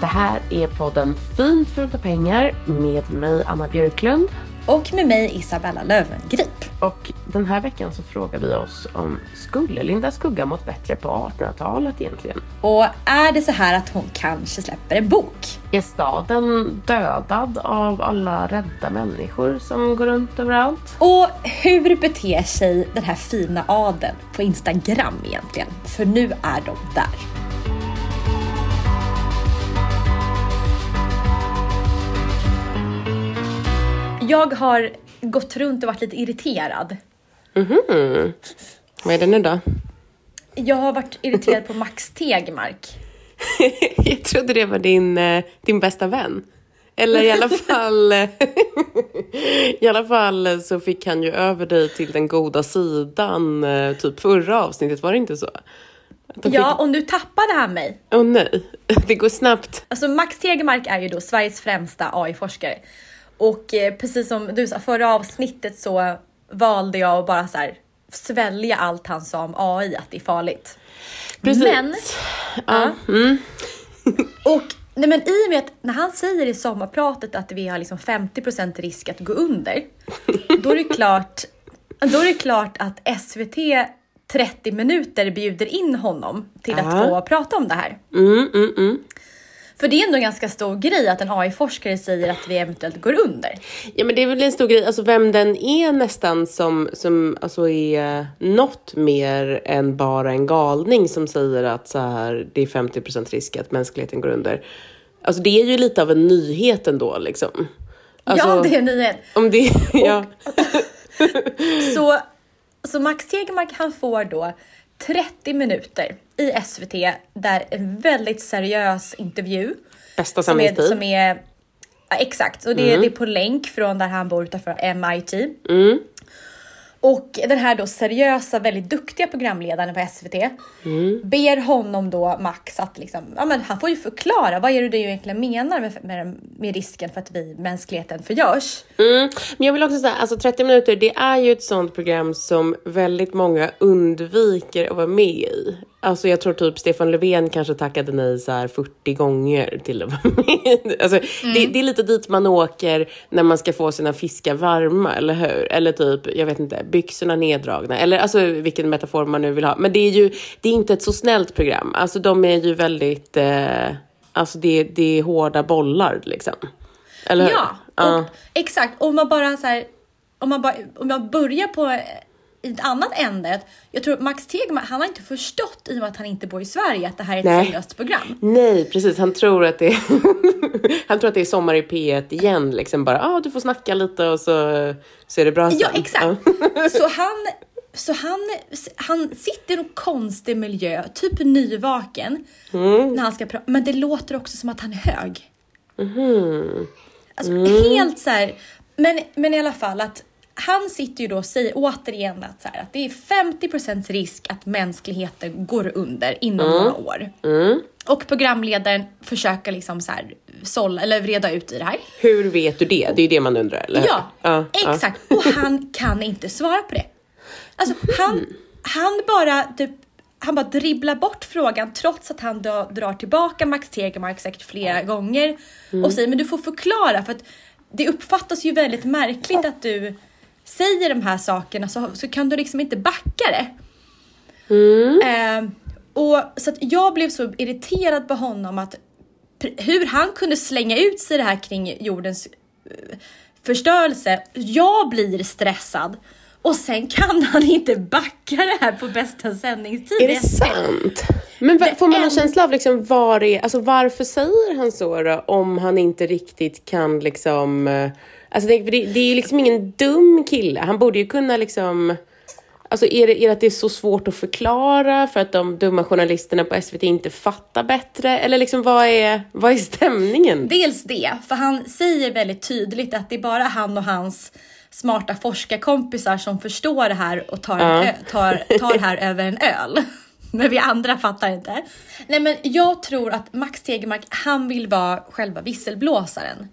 Det här är podden Fint fult och pengar med mig Anna Björklund. Och med mig Isabella Löwengrip. Och den här veckan så frågar vi oss om skulle Linda Skugga mått bättre på 1800-talet egentligen? Och är det så här att hon kanske släpper en bok? Är staden dödad av alla rädda människor som går runt överallt? Och hur beter sig den här fina adeln på Instagram egentligen? För nu är de där. Jag har gått runt och varit lite irriterad. Mhm. Vad är det nu då? Jag har varit irriterad på Max Tegmark. jag trodde det var din, eh, din bästa vän. Eller i alla fall, i alla fall så fick han ju över dig till den goda sidan eh, typ förra avsnittet, var det inte så? Ja, och nu tappade han mig. Åh oh, nej, det går snabbt. Alltså Max Tegmark är ju då Sveriges främsta AI-forskare. Och eh, precis som du sa, förra avsnittet så valde jag att bara så här, svälja allt han sa om AI, att det är farligt. Precis. Men, ja. Mm. och nej men i och med att när han säger i sommarpratet att vi har liksom 50% risk att gå under, då är det klart, då är det klart att SVT 30 minuter bjuder in honom till att Ja. få prata om det här. Mm, mm, mm. För det är ändå en ganska stor grej att en AI-forskare säger att vi eventuellt går under. Ja men det är väl en stor grej, alltså vem den är nästan som, som alltså är något mer än bara en galning som säger att så här, det är 50% risk att mänskligheten går under. Alltså det är ju lite av en nyhet ändå liksom. Alltså, ja, det är en nyhet. Om det, ja. Så, så Max Tegmark han får då 30 minuter i SVT där en väldigt seriös intervju Bästa som är, som är ja, exakt och det, det är på länk från där han bor utanför MIT. Mm. Och den här då seriösa, väldigt duktiga programledaren på SVT Mm. ber honom då Max att liksom, ja men han får ju förklara vad är det du egentligen menar med, med, med risken för att vi, mänskligheten förgörs. Mm. Men jag vill också säga, alltså 30 minuter, det är ju ett sånt program som väldigt många undviker att vara med i. Alltså jag tror typ Stefan Löfven kanske tackade nej så här 40 gånger till vara med. Alltså, det, det är lite dit man åker när man ska få sina fiskar varma, eller hur? Eller typ, jag vet inte, byxorna neddragna. Eller alltså vilken metafor man nu vill ha. Men det är ju, det är inte ett så snällt program. Alltså de är ju väldigt, eh, alltså det, det är hårda bollar liksom. Eller hur? Ja, och, exakt. Om man bara så här, om man, bara, om man börjar på i ett annat ände. Jag tror Max Tegmark, han har inte förstått i och med att han inte bor i Sverige att det här är ett Nej. seriöst program. Nej, precis. Han tror att det är, han tror att det är sommar i P1 igen. Liksom bara, ah, du får snacka lite och så, så är det bra sen. Ja, exakt. Så han, så han, han sitter i en konstig miljö, typ nyvaken, Mm. när han ska prata. Men det låter också som att han är hög. Mhm. Alltså Mm. helt så här. Men, men i alla fall att han sitter ju då och säger återigen att, så här, att det är 50% risk att mänskligheten går under inom några år. Mm. Och programledaren försöker liksom så här, sålla, eller reda ut i det här. Hur vet du det? Det är ju det man undrar, eller? Ja, ja. exakt. Och han kan inte svara på det. Alltså han, han bara typ han bara dribblar bort frågan trots att han dra, drar tillbaka Max Tegmark säkert flera gånger och säger men du får förklara för att det uppfattas ju väldigt märkligt att du säger de här sakerna så, så kan du liksom inte backa det. Eh, och så jag blev så irriterad på honom att hur han kunde slänga ut sig det här kring jordens eh, förstörelse. Jag blir stressad och sen kan han inte backa det här på bästa sändningstid. Är det sant? Men Det får man en en- känsla av liksom var är, alltså varför säger han så då? Om han inte riktigt kan liksom, eh, alltså det, det, är ju liksom ingen dum kille. Han borde ju kunna liksom, alltså är det, är det att det är så svårt att förklara för att de dumma journalisterna på SVT inte fattar bättre? Eller liksom vad är, vad är stämningen? Dels det, för han säger väldigt tydligt att det är bara han och hans smarta forskarkompisar som förstår det här och tar, Ja. ö- tar, tar det här över en öl. Men vi andra fattar inte. Nej men jag tror att Max Tegmark, han vill vara själva visselblåsaren.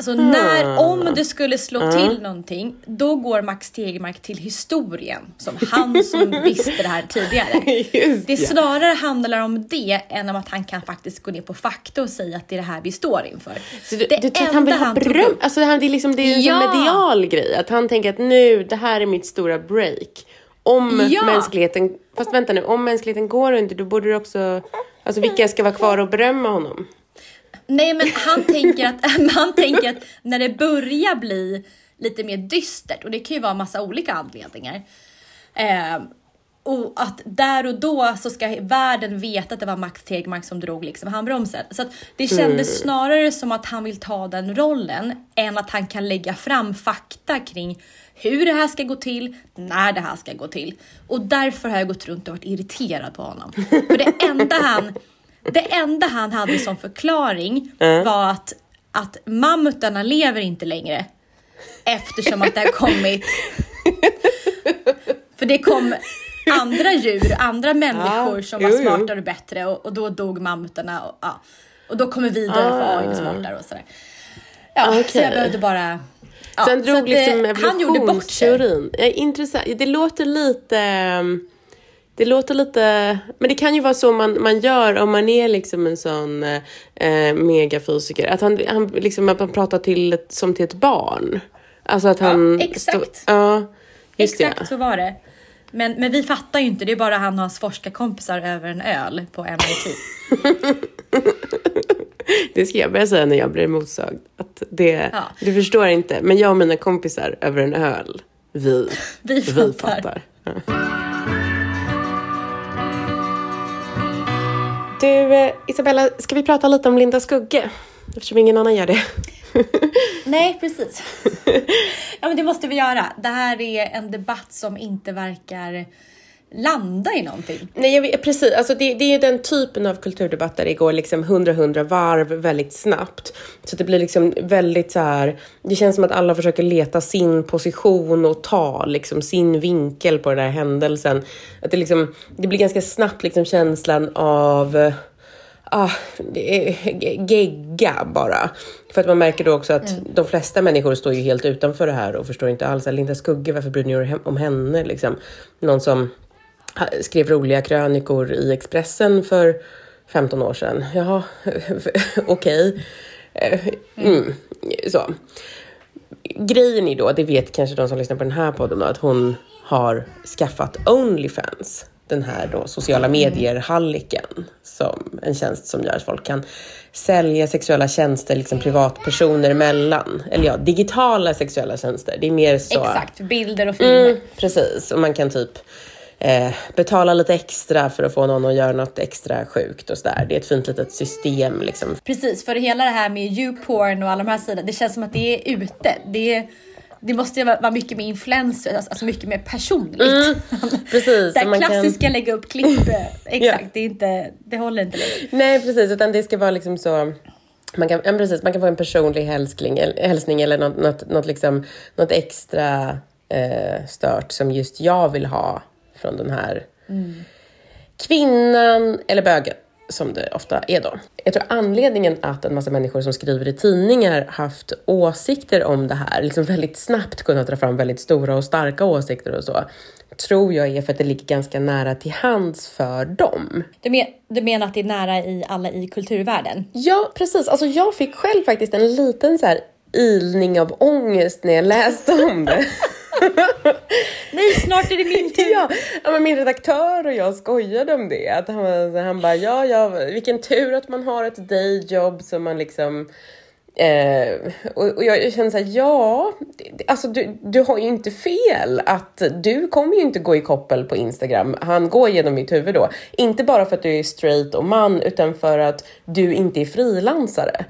Så när, om det skulle slå till någonting, då går Max Tegmark till historien som han som visste det här tidigare. Just Det snarare handlar om det än om att han kan faktiskt gå ner på fakta och säga att det är det här vi står inför. Så du, det du tror att han vill ha beröm? Alltså han, det är, liksom, det är en Ja. medial grej. Att han tänker att nu, det här är mitt stora break. Om Ja. mänskligheten, fast vänta nu, om mänskligheten går under då borde det också, alltså vilka ska vara kvar och berömma honom? Nej men han tänker, att, han tänker att när det börjar bli lite mer dystert och det kan ju vara massa olika anledningar. Eh, och att där och då så ska världen veta att det var Max Tegmark som drog liksom handbromsen. Så det kändes snarare som att han vill ta den rollen än att han kan lägga fram fakta kring hur det här ska gå till, när det här ska gå till. Och därför har jag gått runt och varit irriterad på honom. För det enda han, det enda han hade som förklaring var att, att mammutarna lever inte längre. Eftersom att det har kommit för det kom andra djur, andra människor Ja, som var jo, smartare och bättre och, och då dog mammutarna. Och, ja. och då kommer vi dö för Ah. AI är smartare och sådär. Ja, så Okej. jag behövde bara... Ja, Sen så drog liksom han gjorde bort sig. evolutionsteorin. Ja, intressant. Det låter lite... ehm, Det låter lite... Men det kan ju vara så man, man gör om man är liksom en sån eh, megafysiker. Att han, han liksom att man pratar till ett, som till ett barn. Alltså att han... exakt. stå- ja, Exakt det. så var det. Men, men vi fattar ju inte, det är bara han och hans forskarkompisar över en öl på MIT. Det ska jag börja säga när jag blir motsagd. Att det, Ja. Du förstår inte, men jag och mina kompisar över en öl, vi, Vi vi fattar. fattar. Ja. Du, eh, Isabella, ska vi prata lite om Linda Skugge? Eftersom ingen annan gör det. Nej, precis. ja, men det måste vi göra. Det här är en debatt som inte verkar landa i någonting. Nej, jag vet, precis. Alltså det, det är den typen av kulturdebatt där det går liksom 100-100 varv väldigt snabbt. Så det blir liksom väldigt så här. Det känns som att alla försöker leta sin position och ta liksom sin vinkel på den här händelsen. Att det, liksom, det blir ganska snabbt liksom känslan av Ah, gegga bara. För att man märker då också att de flesta människor står ju helt utanför det här och förstår inte alls. Linda Skugge, varför bryr ni er om henne? Liksom. Någon som skrev roliga krönikor i Expressen för 15 år sedan. Ja, okej. Eh, Mm, så. Grejen är då, det vet kanske de som lyssnar på den här podden, då, att hon har skaffat Onlyfans. Den här då sociala medier-halliken. Som en tjänst som gör att folk kan sälja sexuella tjänster liksom privatpersoner emellan. Eller ja, digitala sexuella tjänster. Det är mer så. Exakt, bilder och filmer. Mm, precis, och man kan typ eh, betala lite extra för att få någon att göra något extra sjukt och sådär. Det är ett fint litet system liksom. Precis, för hela det här med YouPorn och alla de här sidorna, det känns som att det är ute. Det, det måste vara mycket mer influencer, alltså mycket mer personligt. Precis. det man kan- klassiska lägga upp klipp, exakt, Ja. det, är inte, det håller inte längre. Nej, precis, utan det ska vara liksom så. Man kan, ja, precis, man kan få en personlig hälsning, eller- hälsning eller något, något, något, liksom, något extra eh, stört som just jag vill ha från den här kvinnan eller bögen som det ofta är då. Jag tror anledningen att en massa människor som skriver i tidningar haft åsikter om det här, liksom väldigt snabbt kunnat dra fram väldigt stora och starka åsikter och så, tror jag är för att det ligger ganska nära till hands för dem. Du, men, du menar att det är nära i alla i kulturvärlden? Ja, precis. Alltså jag fick själv faktiskt en liten så här ilning av ångest när jag läste om det. Nej, snart är det min tur! ja, ja, men min redaktör och jag skojade om det. Att han, han bara, ja, ja, vilken tur att man har ett dayjob som man liksom Eh, och, och jag känner såhär, ja, det- alltså du, du har ju inte fel att du kommer ju inte gå i koppel på Instagram. Han går genom mitt huvud då. Inte bara för att du är straight och man, utan för att du inte är frilansare.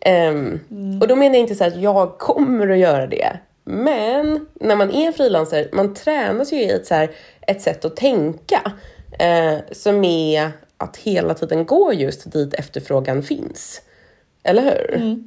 Ehm, Och då menar jag inte så att jag kommer att göra det. Men när man är frilansare, man tränas ju i ett, så här, ett sätt att tänka eh, som är att hela tiden gå just dit efterfrågan finns. Eller hur? Mm.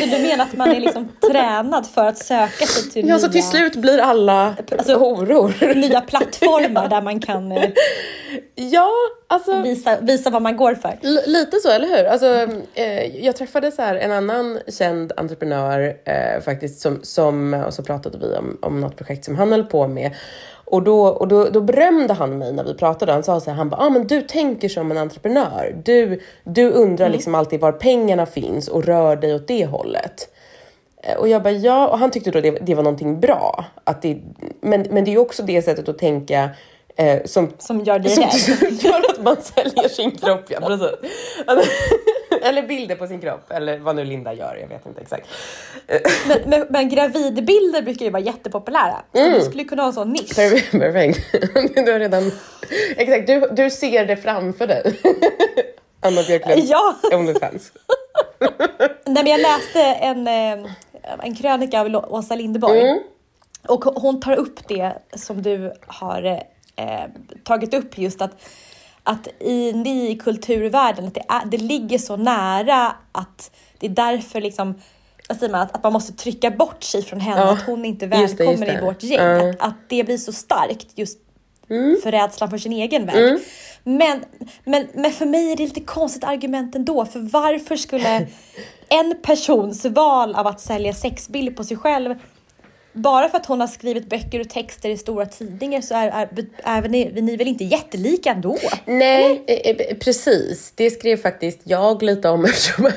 Så du menar att man är liksom tränad för att söka sig till Ja, nya, så till slut blir alla Alltså- horor. nya plattformar där man kan eh, Ja, alltså visa, visa vad man går för? Lite så, eller hur? Alltså, eh, jag träffade så här en annan känd entreprenör eh, faktiskt som, som, och så pratade vi om, om något projekt som han höll på med. Och då, och då, då berömde han mig när vi pratade. Han sa så här, han bara, ah, men du tänker som en entreprenör. Du, du undrar liksom alltid var pengarna finns och rör dig åt det hållet. Eh, Och jag bara ja, och han tyckte då det, det var någonting bra. Att det, men, men det är också det sättet att tänka eh, som Som gör dig som rädd? gör att man säljer sin kropp, ja precis. Eller bilder på sin kropp, eller vad nu Linda gör, jag vet inte exakt. Men, men, men gravidbilder brukar ju vara jättepopulära. Så Mm. du skulle kunna ha en sån nisch. Perfekt. Du har redan... Exakt, du, du ser det framför dig. Anna Björklund, Ja, Onlyfans. Nej, men jag läste en, eh, en krönika av Åsa Linderborg Mm. och hon tar upp det som du har eh, tagit upp just att att i, i kulturvärlden, att det, är, det ligger så nära att det är därför liksom vad säger man, att, att man måste trycka bort sig från henne, Ja, att hon inte är just det, välkommen just det. i vårt gäng. Ja. Att, att det blir så starkt just Mm. för rädslan för sin egen väg. Men, men, men för mig är det lite konstigt argument ändå, för varför skulle en persons val av att sälja sexbilder på sig själv bara för att hon har skrivit böcker och texter i stora tidningar så är, är, är, är ni, ni väl inte jättelika ändå? Nej, eh, eh precis. Det skrev faktiskt jag lite om eftersom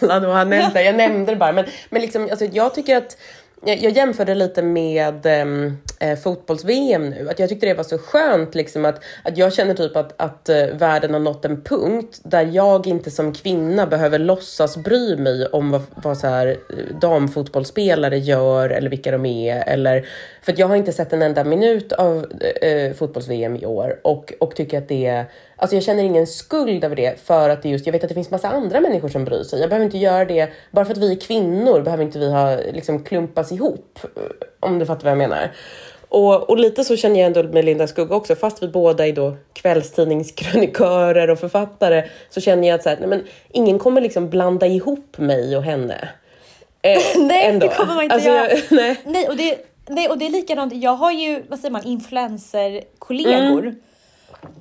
alla och har nämnt det. Jag nämnde det bara. Men, men liksom, alltså, jag tycker att jag, jämförde lite med ehm, eh, fotbolls-VM nu. Att jag tyckte det var så skönt liksom att, att jag känner typ att, att eh, världen har nått en punkt där jag inte som kvinna behöver låtsas bry mig om vad, vad så här, eh, damfotbollsspelare gör eller vilka de är. Eller, för att jag har inte sett en enda minut av eh, eh fotbolls-VM i år och, och tycker att det är Alltså jag känner ingen skuld över det för att det just, jag vet att det finns massa andra människor som bryr sig. Jag behöver inte göra det, bara för att vi är kvinnor behöver inte vi ha liksom klumpas ihop. eh, Om du fattar vad jag menar. Och, och lite så känner jag ändå med Linda Skugga också, fast vi båda är då kvällstidningskrönikörer och författare så känner jag att så här, nej, men ingen kommer liksom blanda ihop mig och henne. Eh, Nej, ändå. det kommer man inte alltså, göra. Jag, nej. Nej, och det, nej, och det är likadant. Jag har ju, vad säger man, influencerkollegor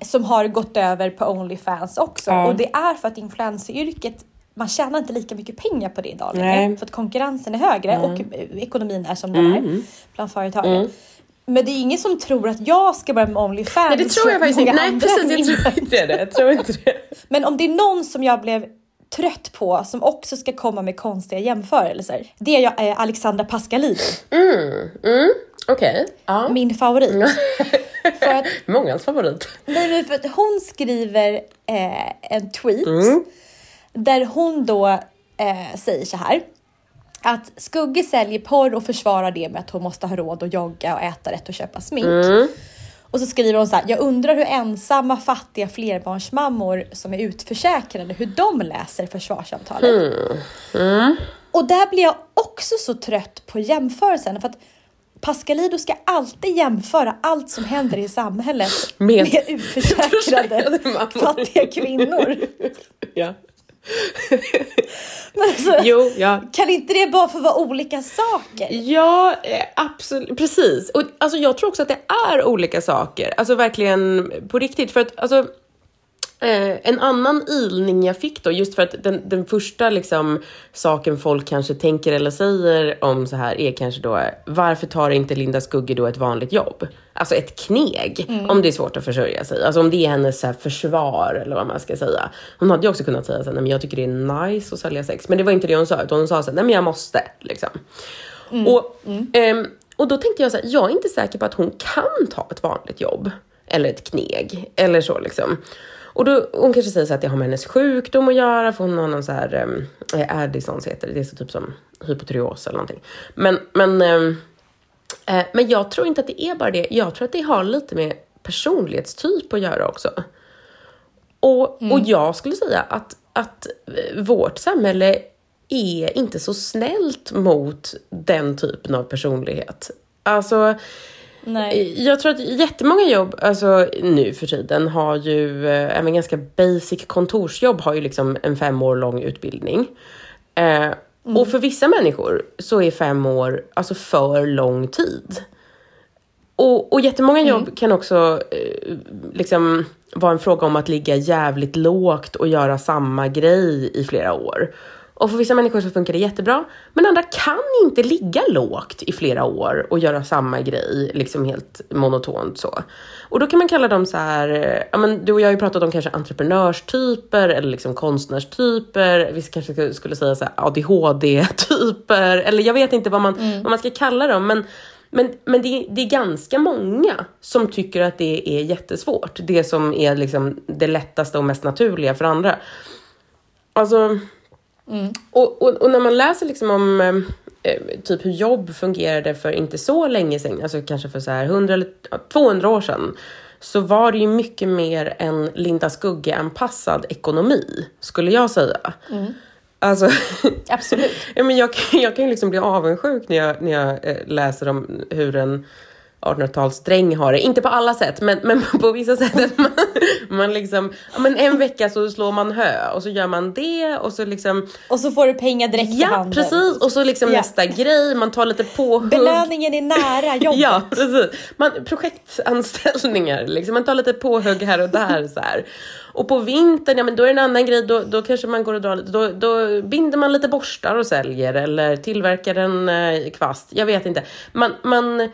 som har gått över på Onlyfans också. Ja. Och det är för att influenceryrket, man tjänar inte lika mycket pengar på det idag längre. För att konkurrensen är högre och eh, ekonomin är som den är bland företagen. Men det är ingen som tror att jag ska börja med Onlyfans. Nej, det tror jag faktiskt inte. Nej, precis. Jag tror inte det. Jag tror inte det. men om det är någon som jag blev trött på som också ska komma med konstiga jämförelser. Det är Alexandra Pascalidou, Mm, Okej. Ja. min favorit. för att, Mångas favorit. nej, för att hon skriver eh, en tweet Mm. där hon då eh, säger så här. Att Skugge säljer porr och försvarar det med att hon måste ha råd att jogga och äta rätt och köpa smink. Mm. Och så skriver hon så här, jag undrar hur ensamma fattiga flerbarnsmammor som är utförsäkrade, hur de läser försvarsavtalet. Mm. Och där blir jag också så trött på jämförelsen för att Pascalidou ska alltid jämföra allt som händer i samhället Med- med, utförsäkrade fattiga kvinnor. Ja. Men alltså, Jo, ja. Kan inte det bara få vara olika saker? Ja, eh, absolut. Precis. Och alltså, jag tror också att det är olika saker. Alltså verkligen på riktigt. För att alltså, Eh, en annan ilning jag fick då, just för att den, den första liksom, saken folk kanske tänker eller säger om så här är kanske då, varför tar inte Linda Skugge då ett vanligt jobb? Alltså ett kneg, om det är svårt att försörja sig. Alltså om det är hennes så här, försvar eller vad man ska säga. Hon hade ju också kunnat säga så här, nej men jag tycker det är nice att sälja sex. Men det var inte det hon sa, utan hon sa så här, nej men jag måste. Liksom. Och, ehm, och då tänkte jag så här, jag är inte säker på att hon kan ta ett vanligt jobb. Eller ett kneg, eller så liksom. Och då, hon kanske säger så att det har med hennes sjukdom att göra, för hon har någon så här, um, Addisons heter det, det är så typ som hypotyreos eller någonting. Men, men, ehm, eh, men jag tror inte att det är bara det, jag tror att det har lite med personlighetstyp att göra också. Och, och jag skulle säga att, att eh, vårt samhälle är inte så snällt mot den typen av personlighet. Alltså, Nej. Jag tror att jättemånga jobb, alltså nu för tiden, har ju eh, även ganska basic kontorsjobb har ju liksom en fem år lång utbildning. Eh, Och för vissa människor så är fem år alltså för lång tid. Och, och jättemånga jobb kan också eh, liksom vara en fråga om att ligga jävligt lågt och göra samma grej i flera år. Och för vissa människor så funkar det jättebra, men andra kan inte ligga lågt i flera år och göra samma grej, liksom helt monotont så. Och då kan man kalla dem så här, ja men du och jag har ju pratat om kanske entreprenörstyper eller liksom konstnärstyper, vi kanske skulle säga så här ADHD-typer, eller jag vet inte vad man, vad man ska kalla dem, men men, men det, det är ganska många som tycker att det är jättesvårt. Det som är liksom det lättaste och mest naturliga för andra. Alltså, och, och, och när man läser liksom om eh, typ hur jobb fungerade för inte så länge sedan, alltså kanske för så här 100 eller ja, 200 år sedan, så var det ju mycket mer en Linda Skugge-anpassad ekonomi, skulle jag säga. Alltså, Absolut. ja, men jag, kan- jag kan ju liksom bli avundsjuk när jag, när jag eh, läser om hur en 1800-talsdräng har det. Inte på alla sätt, men, men på vissa sätt. Att man, man liksom, ja, men en vecka så slår man hö och så gör man det och så liksom... Och så får du pengar direkt i Ja, handen. precis! Och så liksom Ja. nästa grej, man tar lite påhugg. Belöningen är nära jobbet. Ja, precis. Man, projektanställningar, liksom. man tar lite påhugg här och där. så här. Och på vintern, ja men då är det en annan grej, då, då kanske man går och drar lite, då, då binder man lite borstar och säljer eller tillverkar en eh, kvast, jag vet inte. Man, man, ja,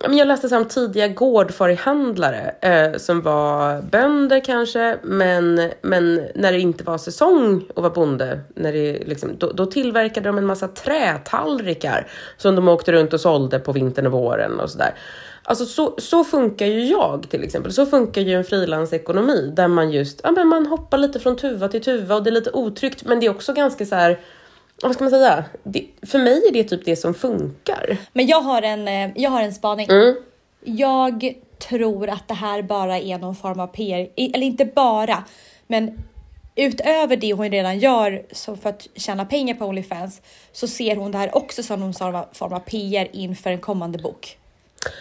jag läste så om tidiga gårdfarihandlare eh, som var bönder kanske, men, men när det inte var säsong att vara bonde, när det, liksom, då, då tillverkade de en massa trätallrikar som de åkte runt och sålde på vintern och våren och sådär. Alltså så, så funkar ju jag till exempel. Så funkar ju en frilansekonomi där man just, ja men man hoppar lite från tuva till tuva och det är lite otryggt men det är också ganska så här, vad ska man säga? Det, för mig är det typ det som funkar. Men jag har en, eh, jag har en spaning. Mm. Jag tror att det här bara är någon form av PR, eller inte bara, men utöver det hon redan gör så för att tjäna pengar på Onlyfans så ser hon det här också som någon form av, PR inför en kommande bok.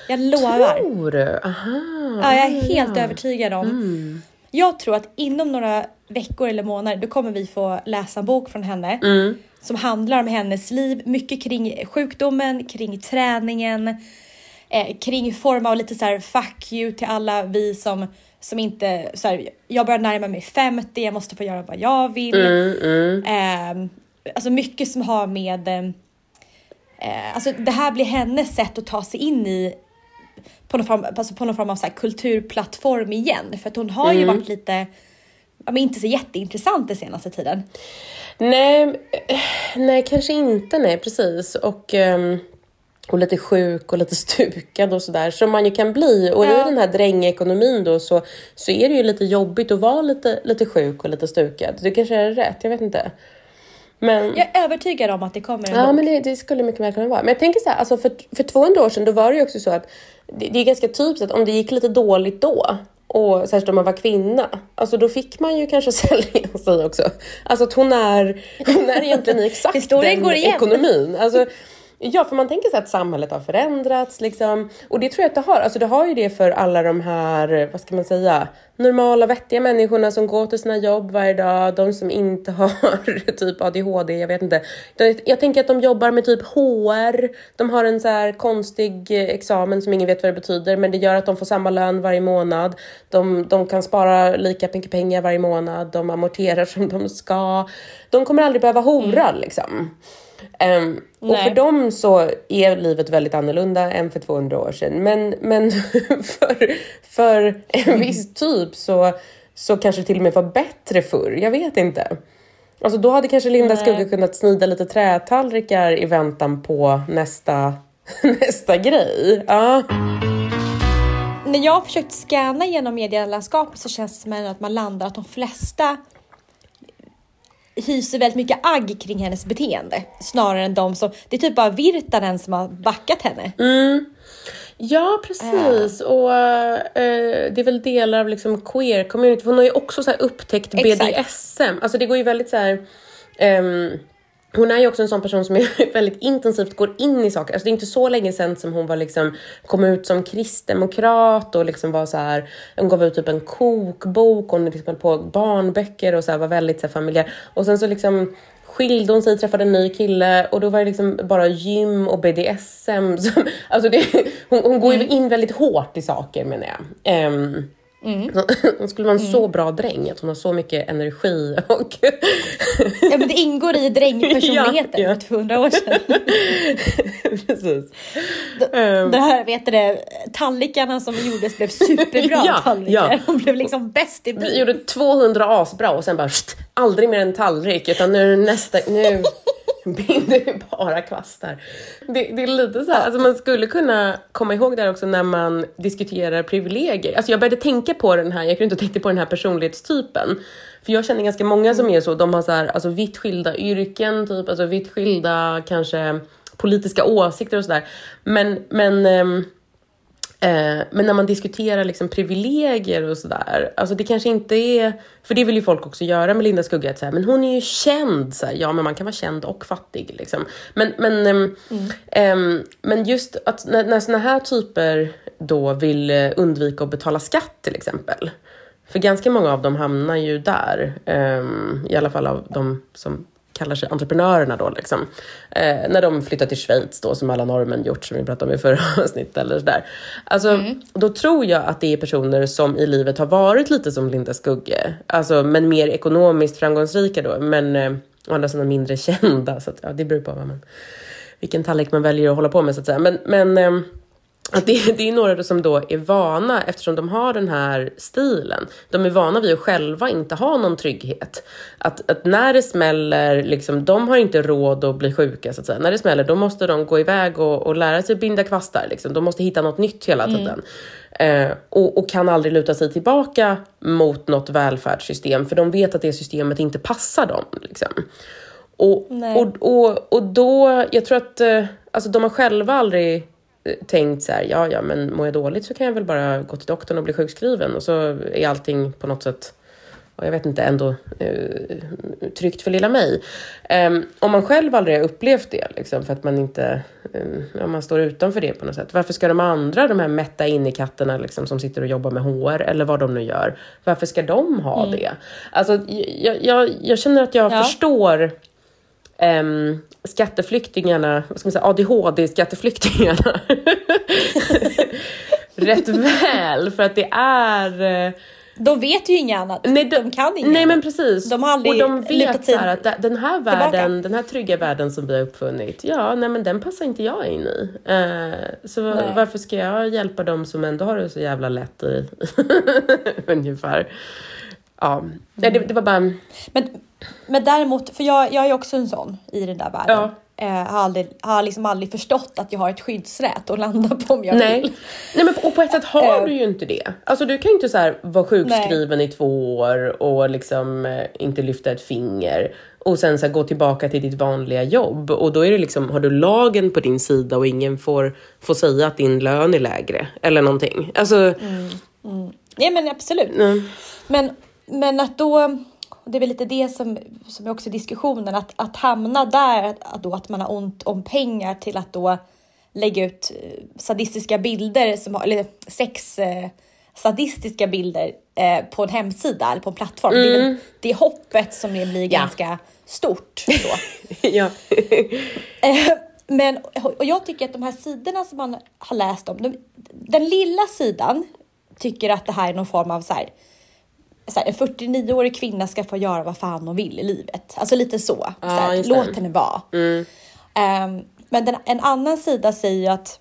Jag lovar. Tror du? Aha. Ja, jag är helt övertygad om. Mm. Jag tror att inom några veckor eller månader då kommer vi få läsa en bok från henne Mm. som handlar om hennes liv, mycket kring sjukdomen, kring träningen, eh, kring form av lite så här fuck you till alla vi som som inte, så här, jag börjar närma mig 50, jag måste få göra vad jag vill. Mm, mm. Eh, alltså mycket som har med, eh, alltså det här blir hennes sätt att ta sig in i på någon form, alltså på någon form av så kulturplattform igen. För att hon har ju Mm. varit lite, men inte så jätteintressant den senaste tiden. Nej, eh, nej, kanske inte. Nej, precis. Och, ehm, och lite sjuk och lite stukad och sådär som man ju kan bli. Och i Ja. den här drängekonomin då så, så är det ju lite jobbigt att vara lite, lite sjuk och lite stukad. Du kanske är rätt, jag vet inte. Men... Jag är övertygad om att det kommer en Ja, bok. men det, det skulle mycket väl kunna vara. Men jag tänker så här, alltså för, för 200 år sedan då var det ju också så att det, det är ganska typiskt att om det gick lite dåligt då och särskilt om man var kvinna, alltså då fick man ju kanske sälja sig också. Alltså att hon är, hon är egentligen i exakt den går igen. ekonomin. Alltså, Ja, för man tänker sig att samhället har förändrats liksom. Och det tror jag att det har. Alltså det har ju det för alla de här, vad ska man säga, normala vettiga människorna som går till sina jobb varje dag, de som inte har typ ADHD, jag vet inte. Jag tänker att de jobbar med typ HR, de har en så här konstig eh, examen som ingen vet vad det betyder, men det gör att de får samma lön varje månad. De, de kan spara lika mycket pengar varje månad, de amorterar som de ska. De kommer aldrig behöva hora liksom. Ehm, och för dem så är livet väldigt annorlunda än för 200 år sedan. Men, men för, för en viss typ så, så kanske det till och med var bättre förr. Jag vet inte. Alltså då hade kanske Linda. Skugge kunnat snida lite trätallrikar i väntan på nästa, nästa grej. Ja. När jag har försökt scanna genom medielandskapet så känns det som att man landar att de flesta hyser väldigt mycket agg kring hennes beteende snarare än de som, det är typ bara Virtanen som har backat henne. Mm. Ja, precis. Och eh, det är väl delar av liksom queer-community. Hon har ju också så här upptäckt Exakt. BDSM. Alltså det går ju väldigt så här... ehm, hon är ju också en sån person som är väldigt intensivt går in i saker. Alltså det är inte så länge sedan som hon var liksom, kom ut som kristdemokrat och liksom var så här, hon gav ut typ en kokbok, hon liksom höll på barnböcker och så här, var väldigt så här, familjär. Och sen så liksom skilde hon sig, träffade en ny kille och då var det liksom bara gym och BDSM. Som, alltså det, hon, hon går ju Mm. in väldigt hårt i saker menar jag. Um, Mm. Hon skulle vara en så bra dräng, att hon har så mycket energi och Ja, men det ingår i drängpersonligheten Ja, ja. för 200 år sedan. precis. Ehm, Det här, vet du tallrikarna som gjordes blev superbra Ja, tallrikar. ja. Hon blev liksom bäst i Vi byn. gjorde 200 asbra och sen bara "Sht, aldrig mer en tallrik utan nu nästa, nu binder vi bara kvastar. Det, det är lite så här, alltså man skulle kunna komma ihåg det här också när man diskuterar privilegier. Alltså jag började tänka på den här, jag kunde inte tänka på den här personlighetstypen. För jag känner ganska många som är så, de har så här, alltså vitt skilda yrken, typ, alltså vitt skilda kanske politiska åsikter och sådär. Men, men ehm, Eh, men när man diskuterar liksom privilegier och sådär, alltså det kanske inte är, för det vill ju folk också göra med Linda Skugga, att så här, men hon är ju känd, så här, ja men man kan vara känd och fattig liksom. Men, men, ehm, ehm, men just att när, när såna här typer då vill eh, undvika att betala skatt till exempel, för ganska många av dem hamnar ju där, ehm, i alla fall av de som kallar sig entreprenörerna då liksom. Eh, när de flyttar till Schweiz då som alla norrmän gjort som vi pratade om i förra avsnittet eller sådär. Alltså då tror jag att det är personer som i livet har varit lite som Linda Skugge. Alltså men mer ekonomiskt framgångsrika då men eh, å andra sidan mindre kända så att ja, det beror på vad man, vilken tallrik man väljer att hålla på med så att säga. Men, men ehm, att det, det är några som då är vana, eftersom de har den här stilen, de är vana vid att själva inte ha någon trygghet. Att, att när det smäller, liksom, de har inte råd att bli sjuka så att säga. När det smäller, då måste de gå iväg och, och lära sig binda kvastar. Liksom. De måste hitta något nytt hela tiden. Eh, och, och kan aldrig luta sig tillbaka mot något välfärdssystem, för de vet att det systemet inte passar dem. Liksom. Och, Nej. och, och, och då, jag tror att eh, alltså, de har själva aldrig tänkt så här, ja, ja, men mår jag dåligt så kan jag väl bara gå till doktorn och bli sjukskriven och så är allting på något sätt, och jag vet inte, ändå eh, tryggt för lilla mig. Ehm, om man själv aldrig har upplevt det, liksom, för att man inte, eh, om man står utanför det på något sätt, varför ska de andra, de här mätta innekatterna liksom, som sitter och jobbar med HR eller vad de nu gör, varför ska de ha det? Alltså, jag, jag, jag känner att jag Ja. förstår um, skatteflyktingarna, vad ska man säga, ADHD-skatteflyktingarna rätt väl för att det är eh, De vet ju inget annat. Nej, de, kan inget Nej men precis. De har aldrig och de vet så att den här tillbaka. världen, den här trygga världen som vi har uppfunnit, ja nej men den passar inte jag in i. Eh, så Nej. varför ska jag hjälpa dem som ändå har det så jävla lätt i ungefär. Ja, Nej, det, det var bara... Men, men däremot, för jag, jag är också en sån i den där världen. Ja. Eh, har, aldrig, har liksom aldrig förstått att jag har ett skyddsnät att landa på om jag Nej. vill. Nej men och på ett sätt har Eh. du ju inte det. Alltså du kan ju inte så här vara sjukskriven i två år och liksom eh, inte lyfta ett finger och sen så här, gå tillbaka till ditt vanliga jobb och då är det liksom, har du lagen på din sida och ingen får, får säga att din lön är lägre eller någonting. Alltså, Nej men absolut. nej. Men, men att då, det är väl lite det som, som är också diskussionen, att, att hamna där, att, då, att man har ont om pengar till att då lägga ut eh, sadistiska bilder, som eller sex eh, sadistiska bilder eh, på en hemsida eller på en plattform. Det, är väl, det är hoppet som det blir Ja. ganska stort. Så. ja. Eh, Men och jag tycker att de här sidorna som man har läst om, de, den lilla sidan tycker att det här är någon form av så här, så här, en 49-årig kvinna ska få göra vad fan hon vill i livet. Alltså lite så. så Ja, här, låt henne vara. Ehm, men den, en annan sida säger ju att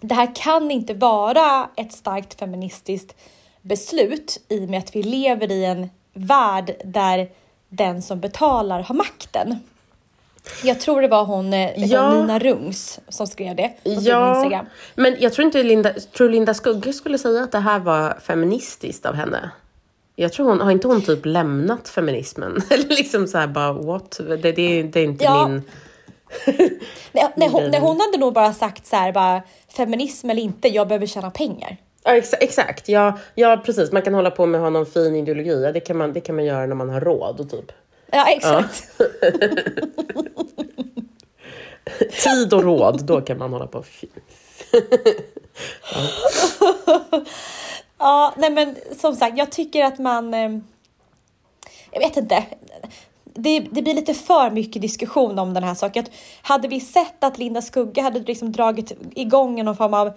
det här kan inte vara ett starkt feministiskt beslut i och med att vi lever i en värld där den som betalar har makten. Jag tror det var hon eh, Ja. Nina Rungs som skrev det på sin Ja, Instagram. men jag tror inte Linda, tror Linda Skugge skulle säga att det här var feministiskt av henne. Jag tror hon, har inte hon typ lämnat feminismen? Eller liksom så här bara what? Det, det, det är inte Ja. min... Nej, nej, hon, nej, hon hade nog bara sagt så här, bara, feminism eller inte, jag behöver tjäna pengar. Ja, exa, exakt, ja, ja precis. Man kan hålla på med att ha någon fin ideologi. Ja, det, kan man, det kan man göra när man har råd och typ. Ja, exakt. Tid och råd, då kan man hålla på. Ja, nej men som sagt, jag tycker att man... Eh, jag vet inte. Det, det blir lite för mycket diskussion om den här saken. Hade vi sett att Linda Skugge hade liksom dragit igång någon form av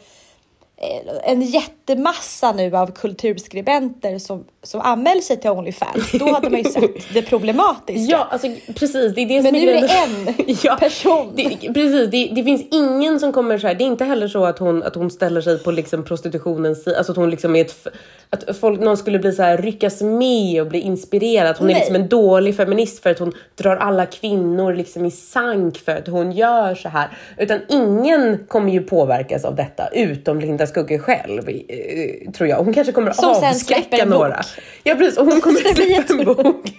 en jättemassa nu av kulturskribenter som, som anmäler sig till Onlyfans, då hade man ju sett det problematiska. Ja, alltså precis. Det är det Men nu är det en Ja, person. Det, precis, det, det finns ingen som kommer så här. Det är inte heller så att hon, att hon ställer sig på liksom prostitutionens sida. Alltså att hon liksom är ett, att folk, någon skulle bli så här, ryckas med och bli inspirerad. Hon är Nej. liksom en dålig feminist för att hon drar alla kvinnor liksom i sank för att hon gör så här. Utan ingen kommer ju påverkas av detta utom Linda Skugge själv, eh, tror jag. Hon kanske kommer att avskräcka en bok. några. Ja precis, och hon kommer blir släppa en bok.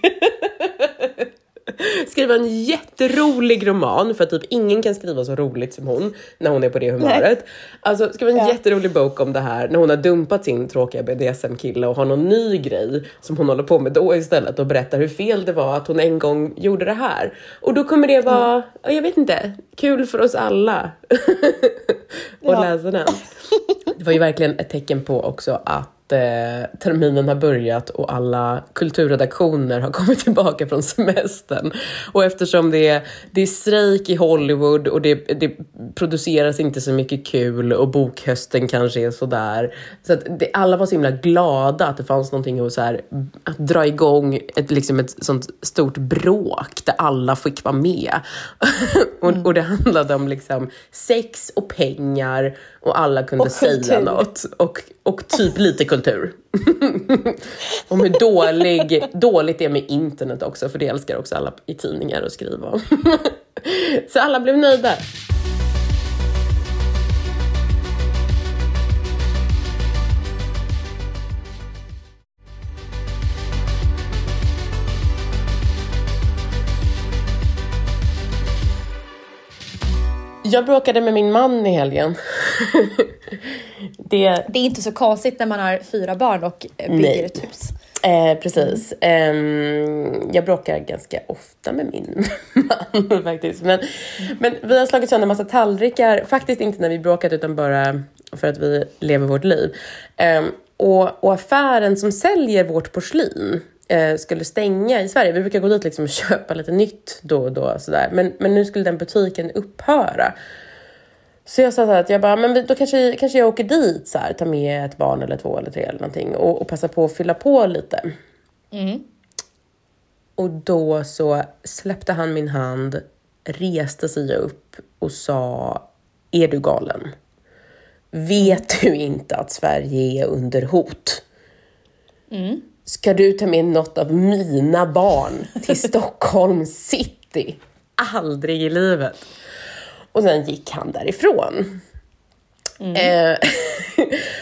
skriva en jätterolig roman, för typ ingen kan skriva så roligt som hon när hon är på det humöret. Alltså skriva en Ja. jätterolig bok om det här när hon har dumpat sin tråkiga BDSM-kille och har någon ny grej som hon håller på med då istället och berättar hur fel det var att hon en gång gjorde det här. Och då kommer det vara, ja, jag vet inte, kul för oss alla att Ja. läsa den. Det var ju verkligen ett tecken på också att eh, terminen har börjat och alla kulturredaktioner har kommit tillbaka från semestern. Och eftersom det är, det är strejk i Hollywood och det, det produceras inte så mycket kul och bokhösten kanske är sådär. Så att det, alla var så himla glada att det fanns någonting att, så här, att dra igång ett, liksom ett sånt stort bråk där alla fick vara med. och, och det handlade om liksom sex och pengar och alla kunde Och säga kultur. något. Och, och typ lite kultur. och hur dålig, dåligt det är med internet också, för det älskar också alla i tidningar att skriva om. Så alla blev nöjda. Jag bråkade med min man i helgen. det, Det är inte så konstigt när man har fyra barn och eh, bygger Nej. ett hus. Eh, precis. Ehm, jag bråkar ganska ofta med min man faktiskt. Men, men vi har slagit sönder massa tallrikar, faktiskt inte när vi bråkat utan bara för att vi lever vårt liv. Ehm, och, och affären som säljer vårt porslin eh, skulle stänga i Sverige. Vi brukar gå dit liksom och köpa lite nytt då och då. Sådär. Men, men nu skulle den butiken upphöra. Så jag sa så att jag bara, men då kanske, kanske jag åker dit så här, tar med ett barn eller två eller tre eller någonting och, och passar på att fylla på lite. Och då så släppte han min hand, reste sig upp och sa, är du galen? Vet du inte att Sverige är under hot? Ska du ta med något av mina barn till Stockholm city? Aldrig i livet. Och sen gick han därifrån. Eh,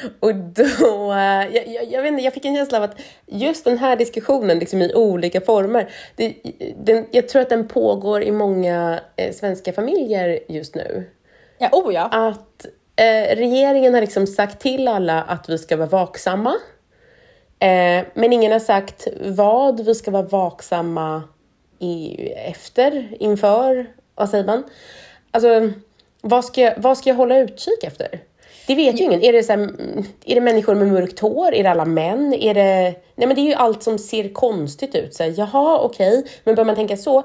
och då, eh, jag, jag, jag, vet inte, jag fick en känsla av att just den här diskussionen liksom i olika former, det, den, jag tror att den pågår i många eh, svenska familjer just nu. Ja, oh ja. Att eh, regeringen har liksom sagt till alla att vi ska vara vaksamma. Eh, men ingen har sagt vad vi ska vara vaksamma i, efter, inför, vad säger man? Alltså, vad ska, jag, vad ska jag hålla utkik efter? Det vet ju ingen. Är det, så här, mm, är det människor med mörkt hår? Är det alla män? Är det... Nej men det är ju allt som ser konstigt ut. Så här, jaha, okej. Men börjar man tänka så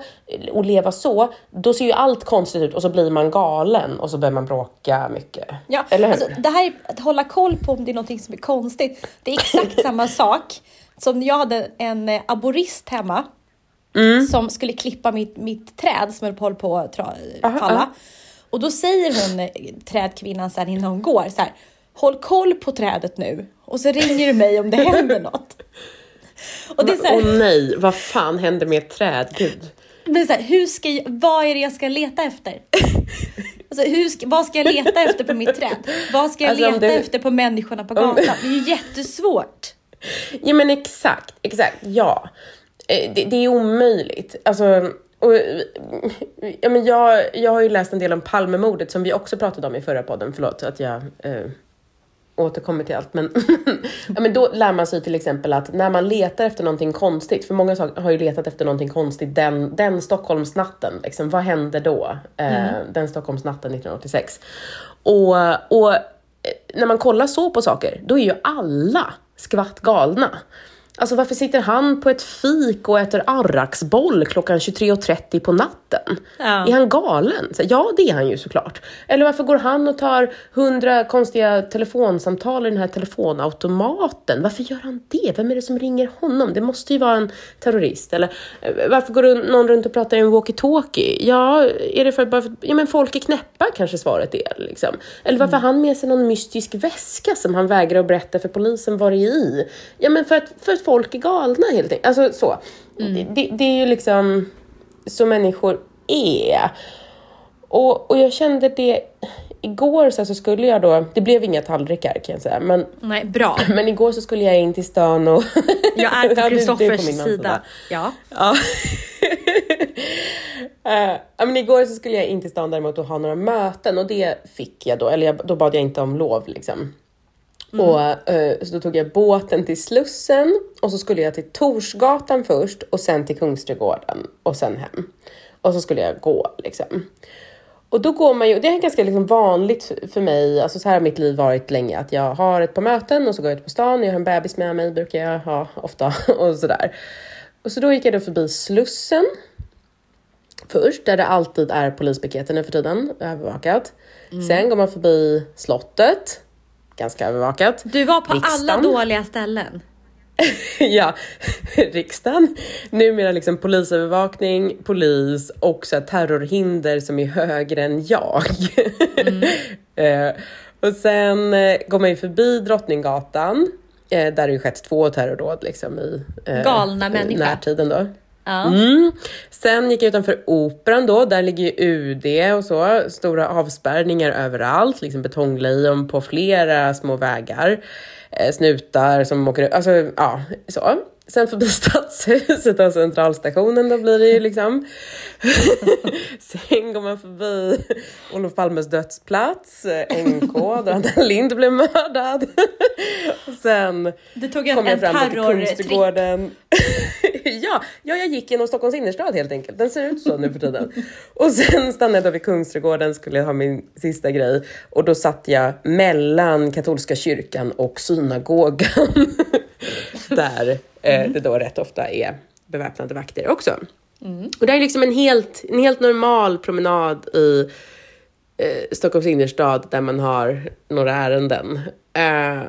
och leva så, då ser ju allt konstigt ut och så blir man galen och så börjar man bråka mycket. Ja, Eller hur? alltså, det här är att hålla koll på om det är något som är konstigt. Det är exakt samma sak som jag hade en eh, aborist hemma Mm. som skulle klippa mitt, mitt träd som höll på, att tra- Aha, falla. aha. Och då säger hon, eh, trädkvinnan sen innan hon går så här, håll koll på trädet nu och så ringer du mig om det händer något. Och det är så Åh här, nej, vad fan händer med ett träd? Gud. det är så här, hur ska jag, vad är det jag ska leta efter? Alltså, hur ska, vad ska jag leta efter på mitt träd? Vad ska jag Alltså, leta du- efter på människorna på gatan? Det är ju jättesvårt. Ja men exakt, exakt, ja. Eh, Det, det är omöjligt. Alltså, och, ja, men jag, jag har ju läst en del om Palmemordet som vi också pratade om i förra podden. Förlåt att jag eh, återkommer till allt. Men, ja, men då lär man sig till exempel att när man letar efter någonting konstigt, för många har ju letat efter någonting konstigt den, den Stockholmsnatten, liksom, vad hände då? Eh, den Stockholmsnatten 1986. Och, och eh, när man kollar så på saker, då är ju alla skvatt galna. Alltså varför sitter han på ett fik och äter arraksboll klockan 23.30 på natten? Ja. Är han galen? Så, ja, det är han ju såklart. Eller varför går han och tar hundra konstiga telefonsamtal i den här telefonautomaten? Varför gör han det? Vem är det som ringer honom? Det måste ju vara en terrorist. Eller eh, varför går någon runt och pratar i en walkie-talkie? Ja, är det för att bara för, ja, men folk är knäppa kanske svaret är. Liksom. Eller varför har han med sig någon mystisk väska som han vägrar att berätta för polisen vad det är i? Ja, men för att, för att folk är galna helt enkelt. Alltså så. Det, det, det är ju liksom så människor är. Och, och jag kände det, igår så, så skulle jag då, det blev inga tallrikar kan jag säga, men, Nej, bra. men igår så skulle jag in till stan och... Jag är på Kristoffers mans sida. Ja. Ja. Ja, men igår så skulle jag in till stan däremot och ha några möten och det fick jag då, eller jag, då bad jag inte om lov liksom. Och, eh, så då tog jag båten till Slussen och så skulle jag till Torsgatan först och sen till Kungsträdgården och sen hem. Och så skulle jag gå liksom. Och då går man ju, det är ganska liksom vanligt för mig, alltså så här har mitt liv varit länge, att jag har ett par möten och så går jag ut på stan, jag har en bebis med mig, brukar jag ha ofta och sådär. Och så då gick jag då förbi Slussen först, där det alltid är polispiketen nu för tiden, övervakat. Sen går man förbi slottet, ganska övervakat. Du var på alla Riksdagen. dåliga ställen. ja, riksdagen. Numera liksom polisövervakning, polis och så terrorhinder som är högre än jag. eh, och sen eh, går man ju förbi Drottninggatan, eh, där det ju skett två terrordåd liksom i Galna människa. närtiden då. Ja. Mm. Sen gick jag utanför Operan då, där ligger ju UD och så, stora avspärrningar överallt, liksom betonglejon på flera små vägar, eh, snutar som åker, alltså ja, så. Sen förbi Stadshuset och Centralstationen, då blir det ju liksom. Sen går man förbi Olof Palmes dödsplats, NK, där Anna Lindh blev mördad. Och sen Du tog en, kom jag en fram till. Kungsträdgården. ja, ja, jag gick genom Stockholms innerstad helt enkelt. Den ser ut så nu för tiden. Och sen stannade jag då vid Kungsträdgården, skulle jag ha min sista grej. Och då satt jag mellan katolska kyrkan och synagogan. Där eh, det då rätt ofta är beväpnade vakter också. Och det är liksom en helt, en helt normal promenad i eh, Stockholms innerstad där man har några ärenden. Eh,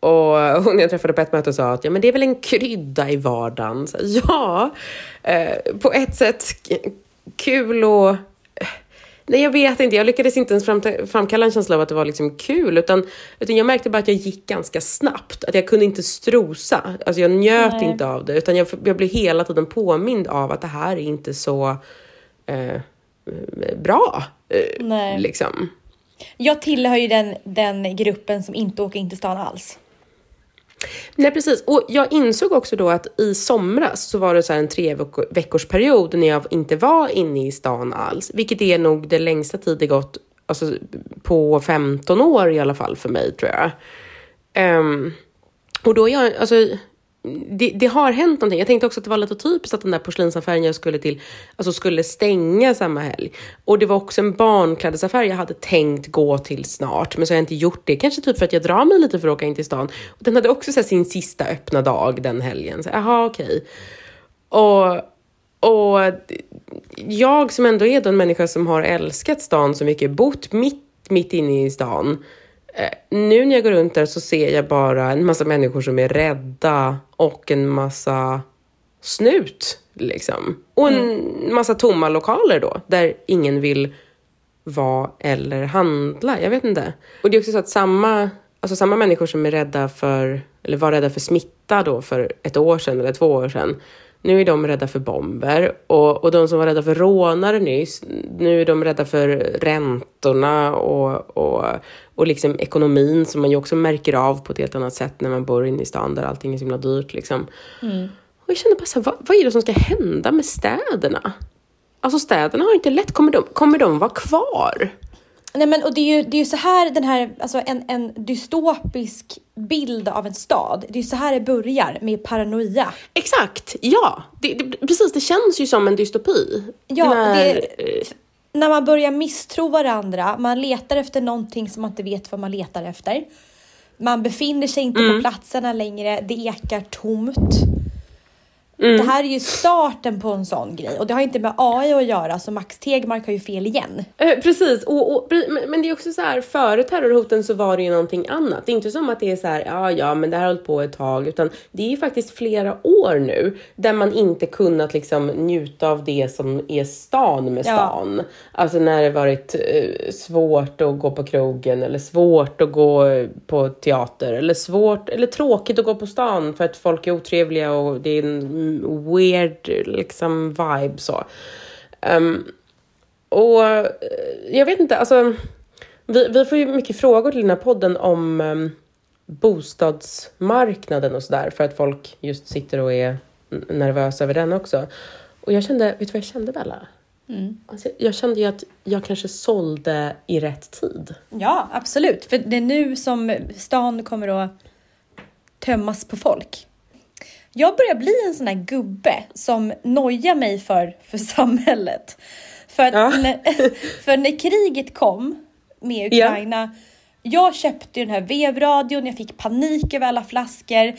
och hon jag träffade på ett möte sa att ja, men det är väl en krydda i vardagen. Så, ja, eh, på ett sätt kul och... Nej, jag vet inte. Jag lyckades inte ens framkalla en känsla av att det var liksom kul, utan, utan jag märkte bara att jag gick ganska snabbt. Att jag kunde inte strosa. Alltså jag njöt Nej. inte av det, utan jag, jag blev hela tiden påmind av att det här är inte så eh, bra. Eh, Nej. liksom. Jag tillhör ju den, den gruppen som inte åker in till stan alls. Nej precis, och jag insåg också då att i somras så var det så här en tre veckors period när jag inte var inne i stan alls, vilket är nog det längsta tid det gått alltså, på 15 år i alla fall för mig tror jag. Um, och då är jag, alltså, det, det har hänt någonting. Jag tänkte också att det var lite typiskt att den där porslinsaffären jag skulle till alltså skulle stänga samma helg. Och det var också en barnklädesaffär jag hade tänkt gå till snart, men så har jag inte gjort det. Kanske typ för att jag drar mig lite för att åka in till stan. Och den hade också så här, sin sista öppna dag den helgen. Så, jaha, okej. Och, och jag som ändå är en människa som har älskat stan så mycket, bott mitt, mitt inne i stan. Eh, nu när jag går runt där så ser jag bara en massa människor som är rädda och en massa snut liksom. Och en massa tomma lokaler då, där ingen vill vara eller handla. Jag vet inte. Och det är också så att samma, alltså samma människor som är rädda för, eller var rädda för smitta då för ett år sedan eller två år sedan, nu är de rädda för bomber. Och, och de som var rädda för rånare nyss, nu är de rädda för räntorna och, och, och liksom ekonomin som man ju också märker av på ett helt annat sätt när man bor inne i stan där allting är så himla dyrt. Liksom. Och jag kände bara så här, vad, vad är det som ska hända med städerna? Alltså städerna har inte lätt, kommer de, kommer de vara kvar? Nej men och det är ju, det är ju så här den här, alltså en, en dystopisk bild av en stad. Det är ju så här det börjar med paranoia. Exakt, ja. Det, det, precis, det känns ju som en dystopi. Ja, När, det- När man börjar misstro varandra, man letar efter någonting som man inte vet vad man letar efter. Man befinner sig inte på platserna längre, det ekar tomt. Det här är ju starten på en sån grej och det har inte med AI att göra så Max Tegmark har ju fel igen. Eh, precis, och, och, men, det är också så här, före terrorhoten så var det ju någonting annat. Det är inte som att det är så här, ja, ja, men det här har hållit på ett tag, utan det är ju faktiskt flera år nu där man inte kunnat liksom njuta av det som är stan med Ja. stan. Alltså när det varit eh, svårt att gå på krogen eller svårt att gå på teater eller svårt eller tråkigt att gå på stan för att folk är otrevliga och det är en mm, weird liksom vibe så. Ehm, och eh, jag vet inte, alltså vi, vi får ju mycket frågor till den här podden om um, bostadsmarknaden och sådär för att folk just sitter och är nervösa över den också. Och jag kände, vet du vad jag kände Bella? Alltså, jag kände ju att jag kanske sålde i rätt tid. Ja, absolut. För det är nu som stan kommer att tömmas på folk. Jag börjar bli en sån här gubbe som nojar mig för, för samhället. För, Ja. när, för när kriget kom med Ukraina, jag köpte den här vevradion, jag fick panik över alla flaskor.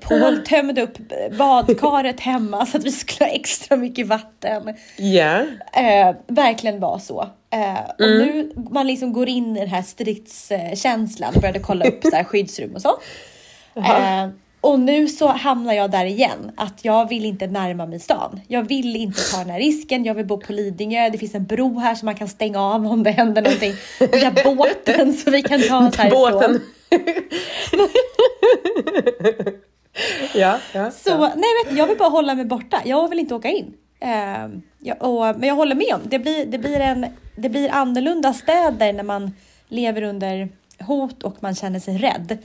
Paul tömde upp badkaret hemma så att vi skulle ha extra mycket vatten. Ja. Eh, verkligen var så. Eh, och nu man liksom går in i den här stridskänslan, började kolla upp så här skyddsrum och så. Eh, och nu så hamnar jag där igen, att jag vill inte närma mig stan. Jag vill inte ta den här risken, jag vill bo på Lidingö, det finns en bro här som man kan stänga av om det händer någonting. Vi har båten så vi kan ta oss härifrån. Båten. ja, ja. Så nej, du, jag vill bara hålla mig borta. Jag vill inte åka in. Eh, jag, och, men jag håller med om det blir, det, blir en, det blir annorlunda städer när man lever under hot och man känner sig rädd.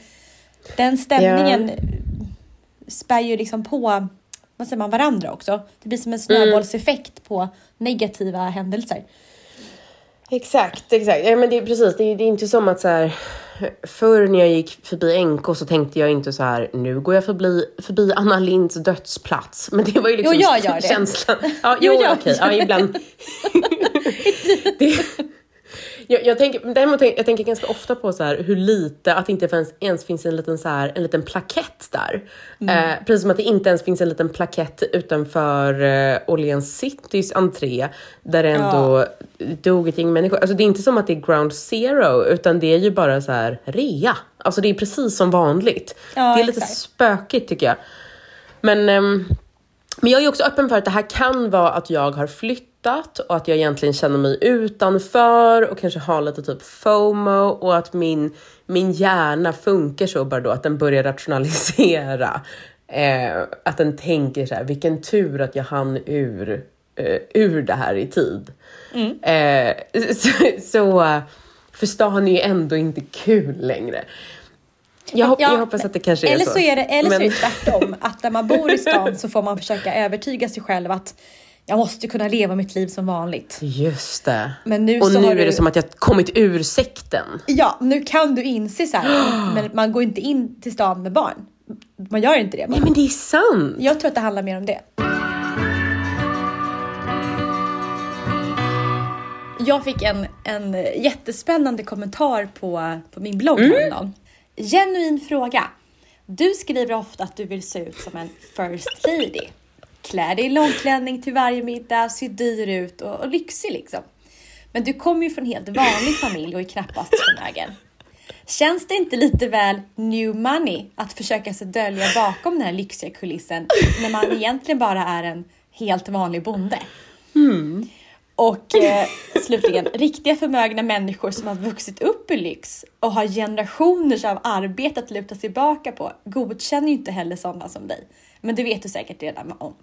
Den stämningen spär ju liksom på vad säger man, varandra också. Det blir som en snöbollseffekt på negativa händelser. Exakt, exakt. Ja, men det är precis. Det är, det är inte som att så här. Förr när jag gick förbi NK så tänkte jag inte så här. Nu går jag förbi, förbi Anna Linds dödsplats. Men det var ju liksom Jo, jag gör det. känslan. Ja, Jo, jo, jag okej. gör Ja, ibland. det, jag, jag, tänker, däremot jag tänker ganska ofta på så här, hur lite, att det inte ens, ens finns en liten, så här, en liten plakett där. Mm. Eh, precis som att det inte ens finns en liten plakett utanför eh, Åhléns Citys entré där det ändå dog ett gäng människor. Alltså det är inte som att det är ground zero utan det är ju bara så här rea. Alltså det är precis som vanligt. Ja, det är lite exakt. spökigt tycker jag. Men, ehm, men jag är också öppen för att det här kan vara att jag har flyttat och att jag egentligen känner mig utanför och kanske har lite typ FOMO och att min, min hjärna funkar så bara då att den börjar rationalisera. Eh, att den tänker så här, vilken tur att jag hann ur, eh, ur det här i tid. Eh, så, så, för stan är ju ändå inte kul längre. Jag, hop- Ja, jag hoppas att det kanske är eller så. så är det, eller så är Men- det tvärtom, att när man bor i stan så får man försöka övertyga sig själv att jag måste kunna leva mitt liv som vanligt. Just det. Men nu och nu är du- det som att jag kommit ur sekten. Ja, nu kan du inse så här, men man går inte in till stan med barn. Man gör inte det. Nej men det är sant! Jag tror att det handlar mer om det. Jag fick en, en jättespännande kommentar på, på min blogg häromdagen. Genuin fråga. Du skriver ofta att du vill se ut som en first lady. Klär dig i långklänning till varje middag, ser dyr ut och, och lyxig liksom. Men du kommer ju från en helt vanlig familj och är knappast förmögen. Känns det inte lite väl new money att försöka sig dölja bakom den här lyxiga kulissen när man egentligen bara är en helt vanlig bonde? Och eh, slutligen, riktiga förmögna människor som har vuxit upp i lyx och har generationers av arbete att luta sig tillbaka på godkänner ju inte heller sådana som dig. Men det vet du säkert redan om.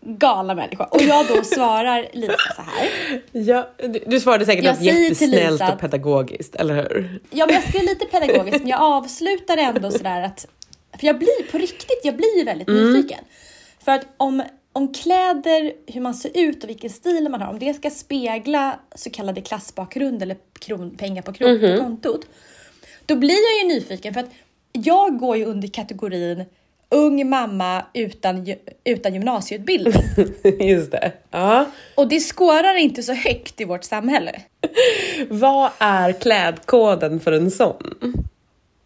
Galna människa. Och jag då svarar Lisa så här. Ja, du, du svarade säkert Jag något jättesnällt att- och pedagogiskt, eller hur? Ja, men jag skrev lite pedagogiskt, men jag avslutar ändå sådär att... För jag blir på riktigt, jag blir väldigt nyfiken. För att om, om kläder, hur man ser ut och vilken stil man har, om det ska spegla så kallade klassbakgrund eller kron, pengar på, kron, på kontot, då blir jag ju nyfiken för att jag går ju under kategorin ung mamma utan, utan gymnasieutbildning. Just det. Ja. Och det skårar inte så högt i vårt samhälle. Vad är klädkoden för en sån?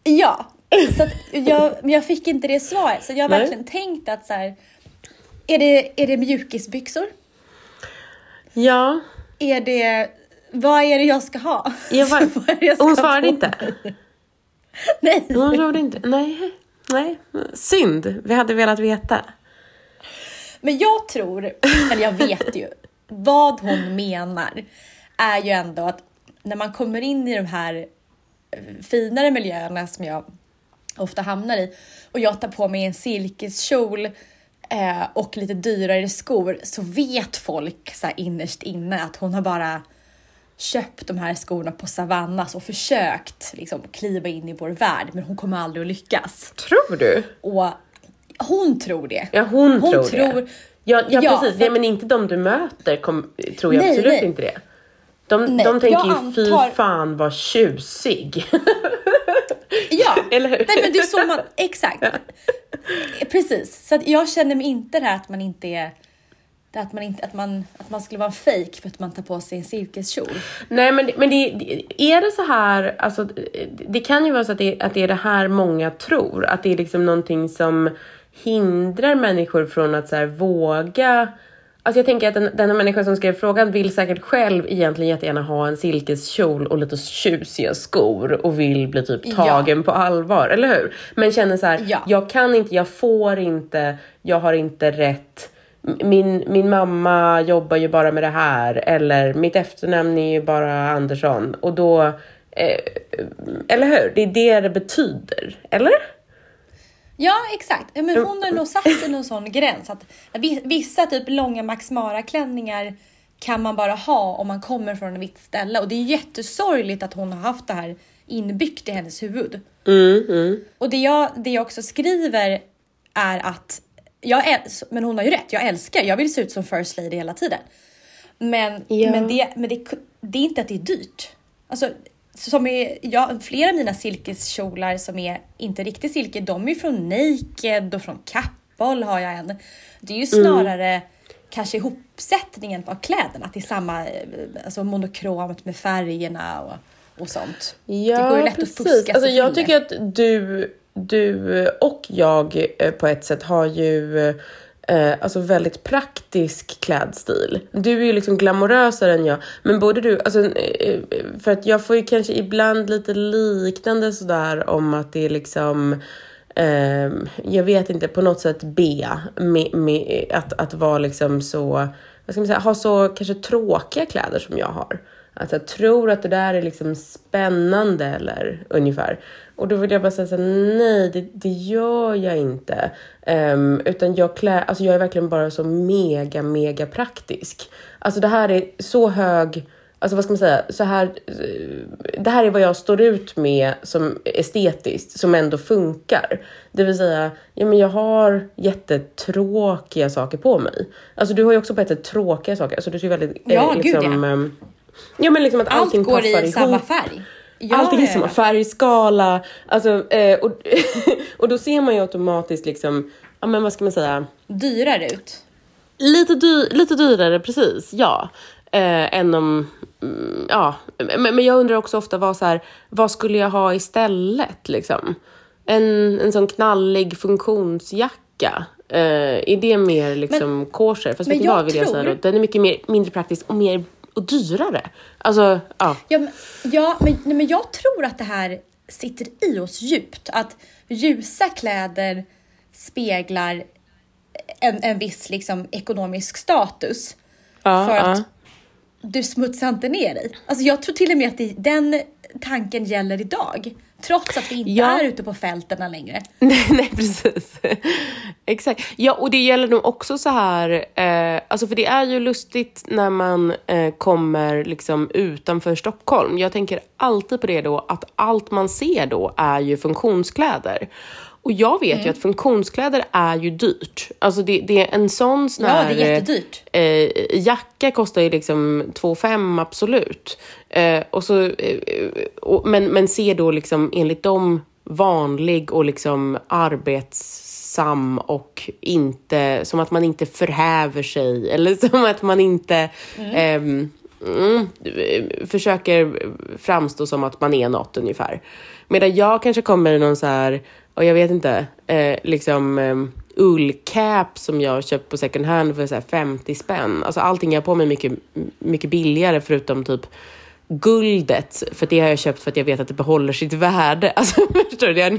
Ja, så jag, men jag fick inte det svaret. Så jag har Nej. verkligen tänkt att så här, är det, är det mjukisbyxor? Ja, Är det, vad är det jag ska ha? jag var, jag ska hon svarade på inte. Nej. Hon svarade inte. Nej, nej. Synd. Vi hade velat veta. Men jag tror, eller jag vet ju, vad hon menar är ju ändå att när man kommer in i de här eh, finare miljöerna som jag ofta hamnar i och jag tar på mig en silkeskjol eh, och lite dyrare skor så vet folk så här innerst inne att hon har bara köpt de här skorna på Savannas och försökt liksom, kliva in i vår värld men hon kommer aldrig att lyckas. Tror du? Och hon tror det. Ja, hon, Hon tror, tror- det. Ja, ja, Ja, precis. för- Ja, men inte de du möter kom, tror jag Nej, absolut nej. inte det. De, Nej, de tänker ju fy antar- fan vad tjusig. Ja, Eller hur? Nej, men det är så man, exakt. Precis, så att jag känner mig inte det här att man inte är det att man, inte, att, man, att man skulle vara en fake för att man tar på sig en silkeskjol. Nej men, men det, det- är det så här, alltså, det- kan ju vara så att det, att det är det här många tror, att det är liksom någonting som hindrar människor från att så här, våga Alltså jag tänker att den, den här människan som skrev frågan vill säkert själv egentligen jättegärna ha en silkeskjol och lite tjusiga skor och vill bli typ Ja. tagen på allvar, eller hur? Men känner så här, Ja. jag kan inte, jag får inte, jag har inte rätt. Min, min mamma jobbar ju bara med det här eller mitt efternamn är ju bara Andersson och då, eh, eller hur? Det är det det betyder, eller? Ja, exakt. Men hon har nog satt sig någon sån gräns att vi- vissa typ långa Max Mara-klänningar kan man bara ha om man kommer från ett visst ställe och det är jättesorgligt att hon har haft det här inbyggt i hennes huvud. Mm, mm. Och det jag, det jag också skriver är att, jag men hon har ju rätt, jag älskar, jag vill se ut som first lady hela tiden. Men, Ja. men, det, men det, det är inte att det är dyrt. Alltså, som är, ja, flera av mina silkeskjolar som är inte riktigt silke, de är från Naked och från Kappahl har jag en. Det är ju snarare kanske ihopsättningen av kläderna, att det är samma alltså monokromt med färgerna och, och sånt. Ja, det går ju lätt precis. att fuska alltså, Jag tycker att du, du och jag eh, på ett sätt har ju eh, alltså väldigt praktisk klädstil. Du är ju liksom glamorösare än jag, men både du, alltså, eh, eh, för att jag får ju kanske ibland lite liknande sådär om att det är liksom eh, jag vet inte, på något sätt be med, med att, att vara liksom så, vad ska man säga, ha så kanske tråkiga kläder som jag har. Att jag tror att det där är liksom spännande eller ungefär. Och då vill jag bara säga så här, nej det, det gör jag inte. Um, utan jag klär, alltså jag är verkligen bara så mega, mega praktisk. Alltså det här är så hög, alltså vad ska man säga, så här, eh, det här är vad jag står ut med som estetiskt, som ändå funkar. Det vill säga, ja men jag har jättetråkiga saker på mig. Alltså du har ju också på ett sätt tråkiga saker, alltså du ser väldigt, Ja, gud, ja. ehm, Ja men liksom att Allt allting går i ihop. samma färg. Ja, Allting ja, samma färgskala. Alltså, eh, och, och då ser man ju automatiskt liksom, ja men vad ska man säga, Dyrare ut. lite, dy, lite dyrare precis, ja. Eh, än om, mm, ja. Men, men jag undrar också ofta vad så här, vad skulle jag ha istället liksom? En, en sån knallig funktionsjacka. Eh, är det mer liksom kosher? Fast men jag vill jag säga tror- då? Den är mycket mer, mindre praktisk och mer och dyrare. Alltså, ja. Ja, men, ja men, nej, men jag tror att det här sitter i oss djupt. Att ljusa kläder speglar en, en viss liksom, ekonomisk status. ja, för ja. att du smutsar inte ner dig. Alltså jag tror till och med att det, den tanken gäller idag. Trots att vi inte Ja. är ute på fälterna längre. Nej, nej precis. Exakt. Ja, och det gäller nog också så här, eh, alltså för det är ju lustigt när man eh, kommer liksom utanför Stockholm. Jag tänker alltid på det då, att allt man ser då är ju funktionskläder. Och jag vet Mm. ju att funktionskläder är ju dyrt. Alltså det, det är en sån sån Ja, här, det är jättedyrt. Eh, jacka kostar ju liksom 2 5 absolut. Eh, och så, eh, och, men, men ser då liksom enligt dem vanlig och liksom arbetsam och inte, som att man inte förhäver sig eller som att man inte ehm, mm, eh, försöker framstå som att man är något ungefär. Medan jag kanske kommer i någon så här, och jag vet inte, eh, liksom eh, ullcap som jag köpt på second hand för så här 50 spänn. Alltså allting jag har på mig är mycket, mycket billigare förutom typ guldet, för det har jag köpt för att jag vet att det behåller sitt värde. Alltså, förstår du? Det är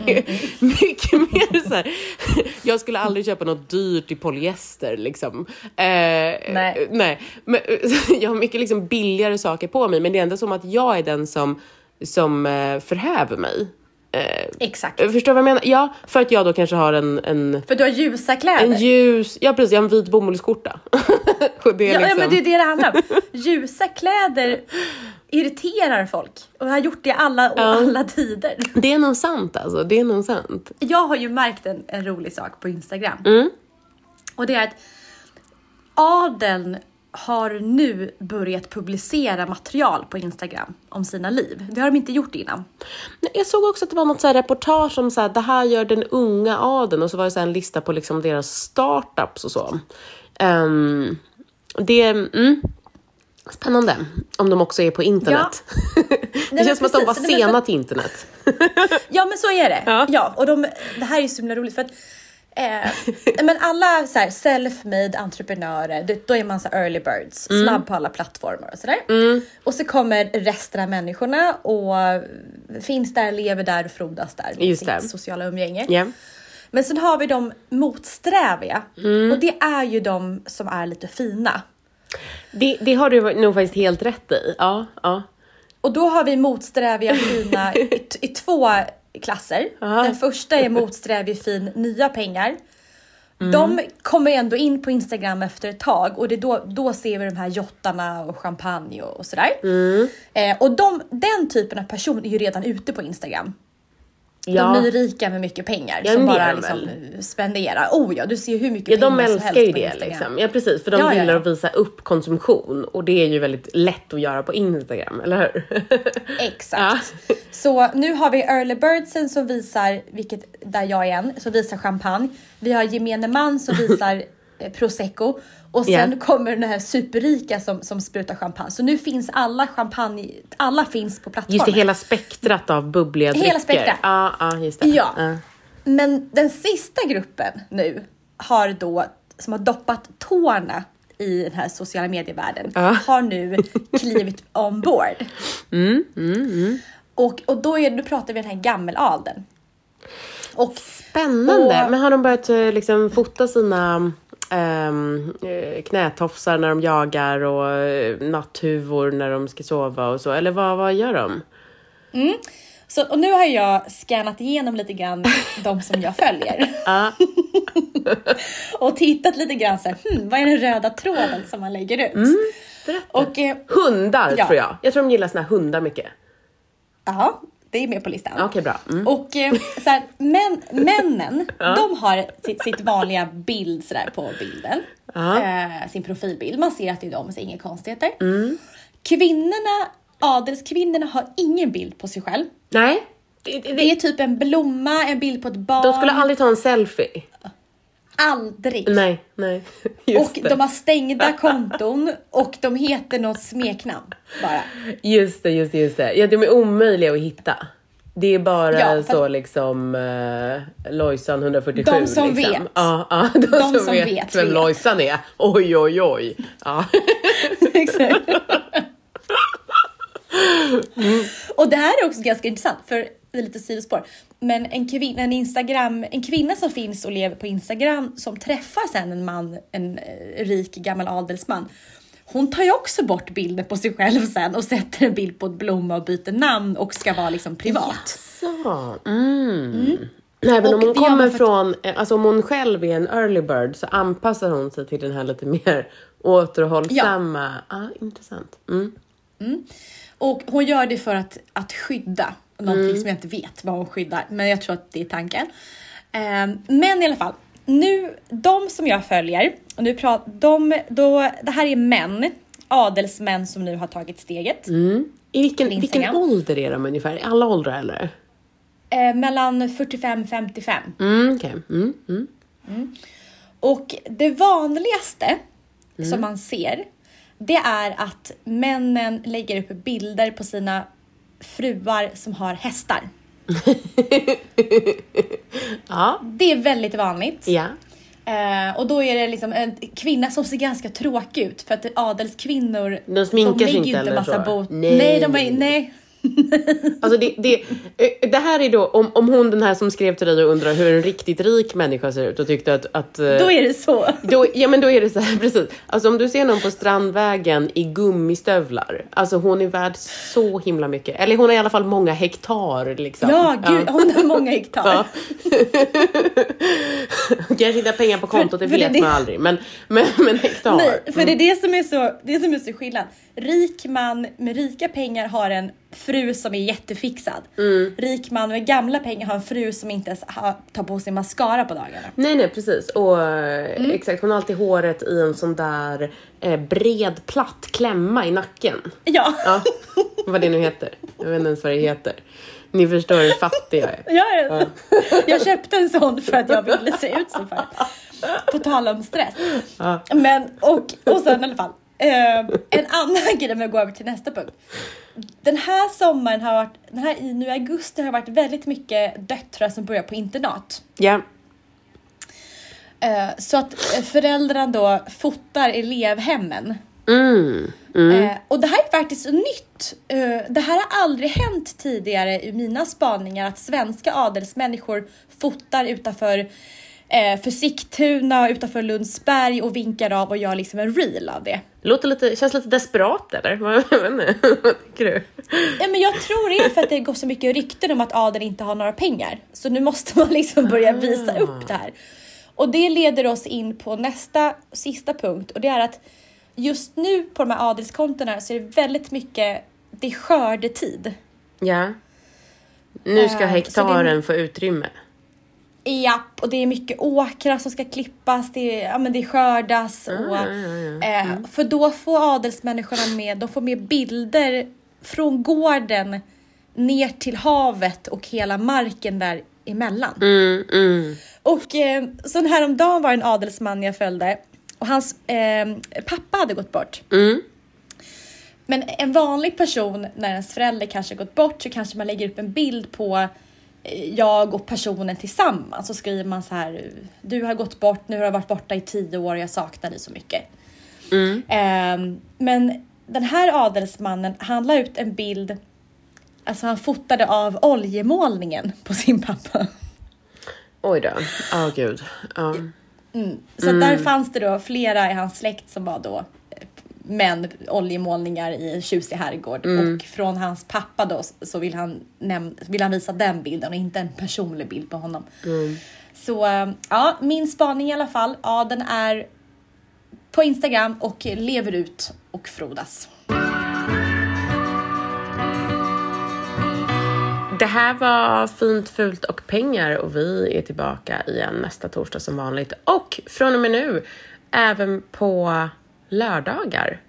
mycket mer så här. Jag skulle aldrig köpa något dyrt i polyester liksom. Eh, Nej. nej. Men, jag har mycket liksom billigare saker på mig, men det är ändå som att jag är den som, som eh, förhäver mig. Exakt. Förstår du vad jag menar? Ja, för att jag då kanske har en, en, För du har ljusa kläder. en ljus, ja precis, jag har en vit bomullsskjorta. Det är Ja, liksom, ja men det är det det handlar om. Ljusa kläder irriterar folk och har gjort det i alla, och alla tider. det är nog sant alltså, det är nog sant. Jag har ju märkt en, en rolig sak på Instagram. Mm. Och det är att adeln har nu börjat publicera material på Instagram om sina liv. Det har de inte gjort innan. Jag såg också att det var något så reportage om så här, det här gör den unga adeln och så var det så här en lista på liksom deras startups och så. Ehm, det, mm, spännande om de också är på internet. det men känns som att de var sena för- till internet. Ja men så är det. Ja. Ja, och de, det här är så himla roligt för att eh, men alla så self-made entreprenörer, då är man så early birds, Mm. snabb på alla plattformar och sådär. Och så kommer resten av människorna och finns där, lever där och frodas där med sitt det. sociala umgänge. Ja. Men sen har vi de motsträviga Mm. och det är ju de som är lite fina. Det, det har du nog faktiskt helt rätt i. Ja, ja. Och då har vi motsträviga fina i, i två klasser. Aha. Den första är motsträvig fin nya pengar. De kommer ändå in på Instagram efter ett tag och det då, då ser vi de här jottarna och champagne och, och sådär. Eh, och de, den typen av person är ju redan ute på Instagram. Ja. De är ju rika med mycket pengar Ja, som det bara de liksom spenderar. Oh ja, du ser ju hur mycket Ja, de pengar som älskar helst ju på det Instagram. liksom. Ja, precis. För de Ja, ja, gillar ja. att visa upp konsumtion och det är ju väldigt lätt att göra på Instagram, eller hur? Exakt. Så nu har vi early birdsen som visar, vilket där jag är en, som visar champagne. Vi har gemene man som visar eh, prosecco och sen Ja. kommer den här superrika som, som sprutar champagne. Så nu finns alla champagne, alla finns på plattformen. Just det, hela spektrat av bubbliga Hela drycker. spektrat. Ja, ja, just det. Ja. Men den sista gruppen nu har då, som har doppat tårna i den här sociala medievärlden, Ja. har nu klivit ombord. Mm, mm, mm. Och, och då, är, då pratar vi den här gammeladeln. Och Spännande. Och- Men har de börjat eh, liksom fota sina eh, knätofsar när de jagar och eh, natthuvor när de ska sova och så? Eller vad, vad gör de? Så, och nu har jag scannat igenom lite grann de som jag följer. Och tittat lite grann så här, hmm, vad är den röda tråden som man lägger ut? Berätta. Och eh, Hundar Ja. tror jag. Jag tror de gillar såna här hundar mycket. ja, det är med på listan. Okej, bra. Mm. Och eh, så här, män, männen, de har sitt, sitt vanliga bild sådär på bilden. Ja. Eh, sin profilbild. Man ser att det är de, så inga konstigheter. Mm. Kvinnorna, adelskvinnorna har ingen bild på sig själv. Nej, det, Det det, är typ en blomma, en bild på ett barn. de skulle aldrig ta en selfie. Aldrig. Nej, nej. Just och det. de har stängda konton och de heter något smeknamn bara. Just det, just det, just det. Ja, de är omöjliga att hitta. Det är bara Ja, så liksom uh, Lojsan 147. De som liksom. vet. Ja, ja, de, som, som vet, vet, vem vet. Lojsan är. Oj, oj, oj. Ja. Exakt. Och det här är också ganska intressant för det är lite sidospår. Men en kvinna, en Instagram, en kvinna som finns och lever på Instagram som träffar sen en man, en eh, rik gammal adelsman. Hon tar ju också bort bilden på sig själv sen och sätter en bild på ett blomma och byter namn och ska vara liksom privat. Så. Mm. Nej, men Och om hon kommer för- från, eh, alltså om hon själv är en early bird så anpassar hon sig till den här lite mer återhållsamma. Ja, intressant. Mm. Och hon gör det för att, att skydda någonting Mm. som jag inte vet vad hon skyddar, men jag tror att det är tanken. Ehm, men i alla fall, nu, de som jag följer, och nu pratar, de, då, det här är män, adelsmän som nu har tagit steget. Mm. I vilken, vilken ålder är de ungefär? I alla åldrar eller? Eh, mellan 45 55. Mm, okej. Mm, mm. Och det vanligaste som man ser, det är att männen lägger upp bilder på sina fruar som har hästar. Ja. Det är väldigt vanligt. Ja. Eh, och då är det liksom en kvinna som ser ganska tråkig ut för att adelskvinnor De sminkar sig lägger inte eller så? bot. Nej. Nej, de är, nej. Alltså det, det, eh, det här är då, om, om hon den här som skrev till dig och undrar hur en riktigt rik människa ser ut och tyckte att... att eh, Då är det så. Då, ja men då är det så här, precis. Alltså om du ser någon på Strandvägen i gummistövlar, alltså hon är värd så himla mycket. Eller hon har i alla fall många hektar liksom. Ja, gud, hon har många hektar. Ja. Kanske inte har pengar på kontot, det för det- vet det- man aldrig. Men, men, men hektar. Nej, för det är det som är så, det som är så skillnad. Rik man med rika pengar har en fru som är jättefixad. Mm. Rik man med gamla pengar har en fru som inte ens har, tar på sig mascara på dagarna. Nej, nej, precis. Och eh, Mm. exakt, hon har alltid håret i en sån där eh, bred platt klämma i nacken. Ja, Ja, vad det nu heter. Jag vet inte ens vad det heter. Ni förstår hur fattig jag är. jag, är, jag köpte en sån för att jag ville se ut som för. På tal om stress. Ja. Men och, och sen i alla fall. Eh, en annan grej om jag går över till nästa punkt. Den här sommaren har varit, den här i nu i augusti har varit väldigt mycket döttrar som börjar på internat. Ja, Eh, Så att eh, föräldrarna då fotar elevhemmen. mm. Eh, Och det här är faktiskt nytt. Eh, Det här har aldrig hänt tidigare i mina spaningar att svenska adelsmänniskor fotar utanför eh, för Sigtuna, utanför Lundsberg och vinkar av och gör liksom en reel av det. Låter lite, känns lite desperat eller? Vad- tycker du? Ja, men jag tror det är för att det går så mycket rykten om att adeln inte har några pengar. Så nu måste man liksom börja visa upp det här. Och det leder oss in på nästa, sista punkt och det är att just nu på de här adelskontona så är det väldigt mycket, det är skördetid. Ja. Nu ska hektaren det- få utrymme. Japp, och det är mycket åkrar som ska klippas, det, är, ja, men det skördas. Och, ja, ja, Eh, för då får adelsmänniskorna med, de får med bilder från gården ner till havet och hela marken där emellan. Mm, mm. Och eh, så häromdagen var en adelsman jag följde och hans eh, pappa hade gått bort. Mm. Men en vanlig person när ens förälder kanske gått bort så kanske man lägger upp en bild på eh, jag och personen tillsammans så skriver man så här. Du har gått bort, nu har du varit borta i tio år, jag saknar dig så mycket. Mm. Ehm, men den här adelsmannen, han la ut en bild, alltså han fotade av oljemålningen på sin pappa. Oj då. Ja, gud. Ja. Så att där fanns det då flera i hans släkt som var då män, oljemålningar i en tjusig herrgård. Och från hans pappa då så vill han, vill han visa den bilden och inte en personlig bild på honom. Så eh, ja, min spaning i alla fall. Ja, den är på Instagram och lever ut och frodas. Det här var Fint, fult och pengar och vi är tillbaka igen nästa torsdag som vanligt. Och från och med nu även på lördagar.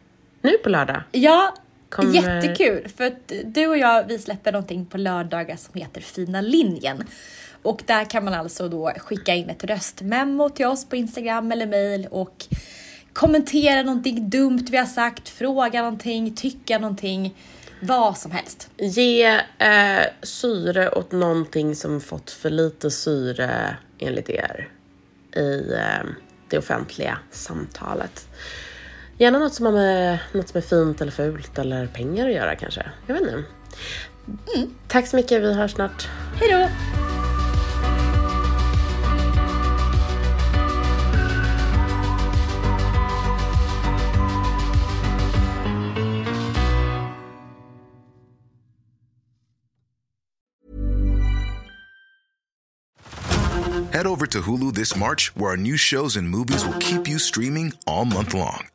Nu på lördag. Ja, Kommer- jättekul. För att du och jag, vi släpper någonting på lördagar som heter Fina linjen. Och där kan man alltså då skicka in ett röstmemo till oss på Instagram eller mail och kommentera någonting dumt vi har sagt, fråga någonting, tycka någonting, vad som helst. Ge eh, syre åt någonting som fått för lite syre enligt er i eh, det offentliga samtalet. Gärna något som har med något som är fint eller fult eller pengar att göra kanske. Jag vet inte. Tack så mycket, vi hörs snart. Hej då! Head over to Hulu this March, where our new shows and movies will keep you streaming all month long.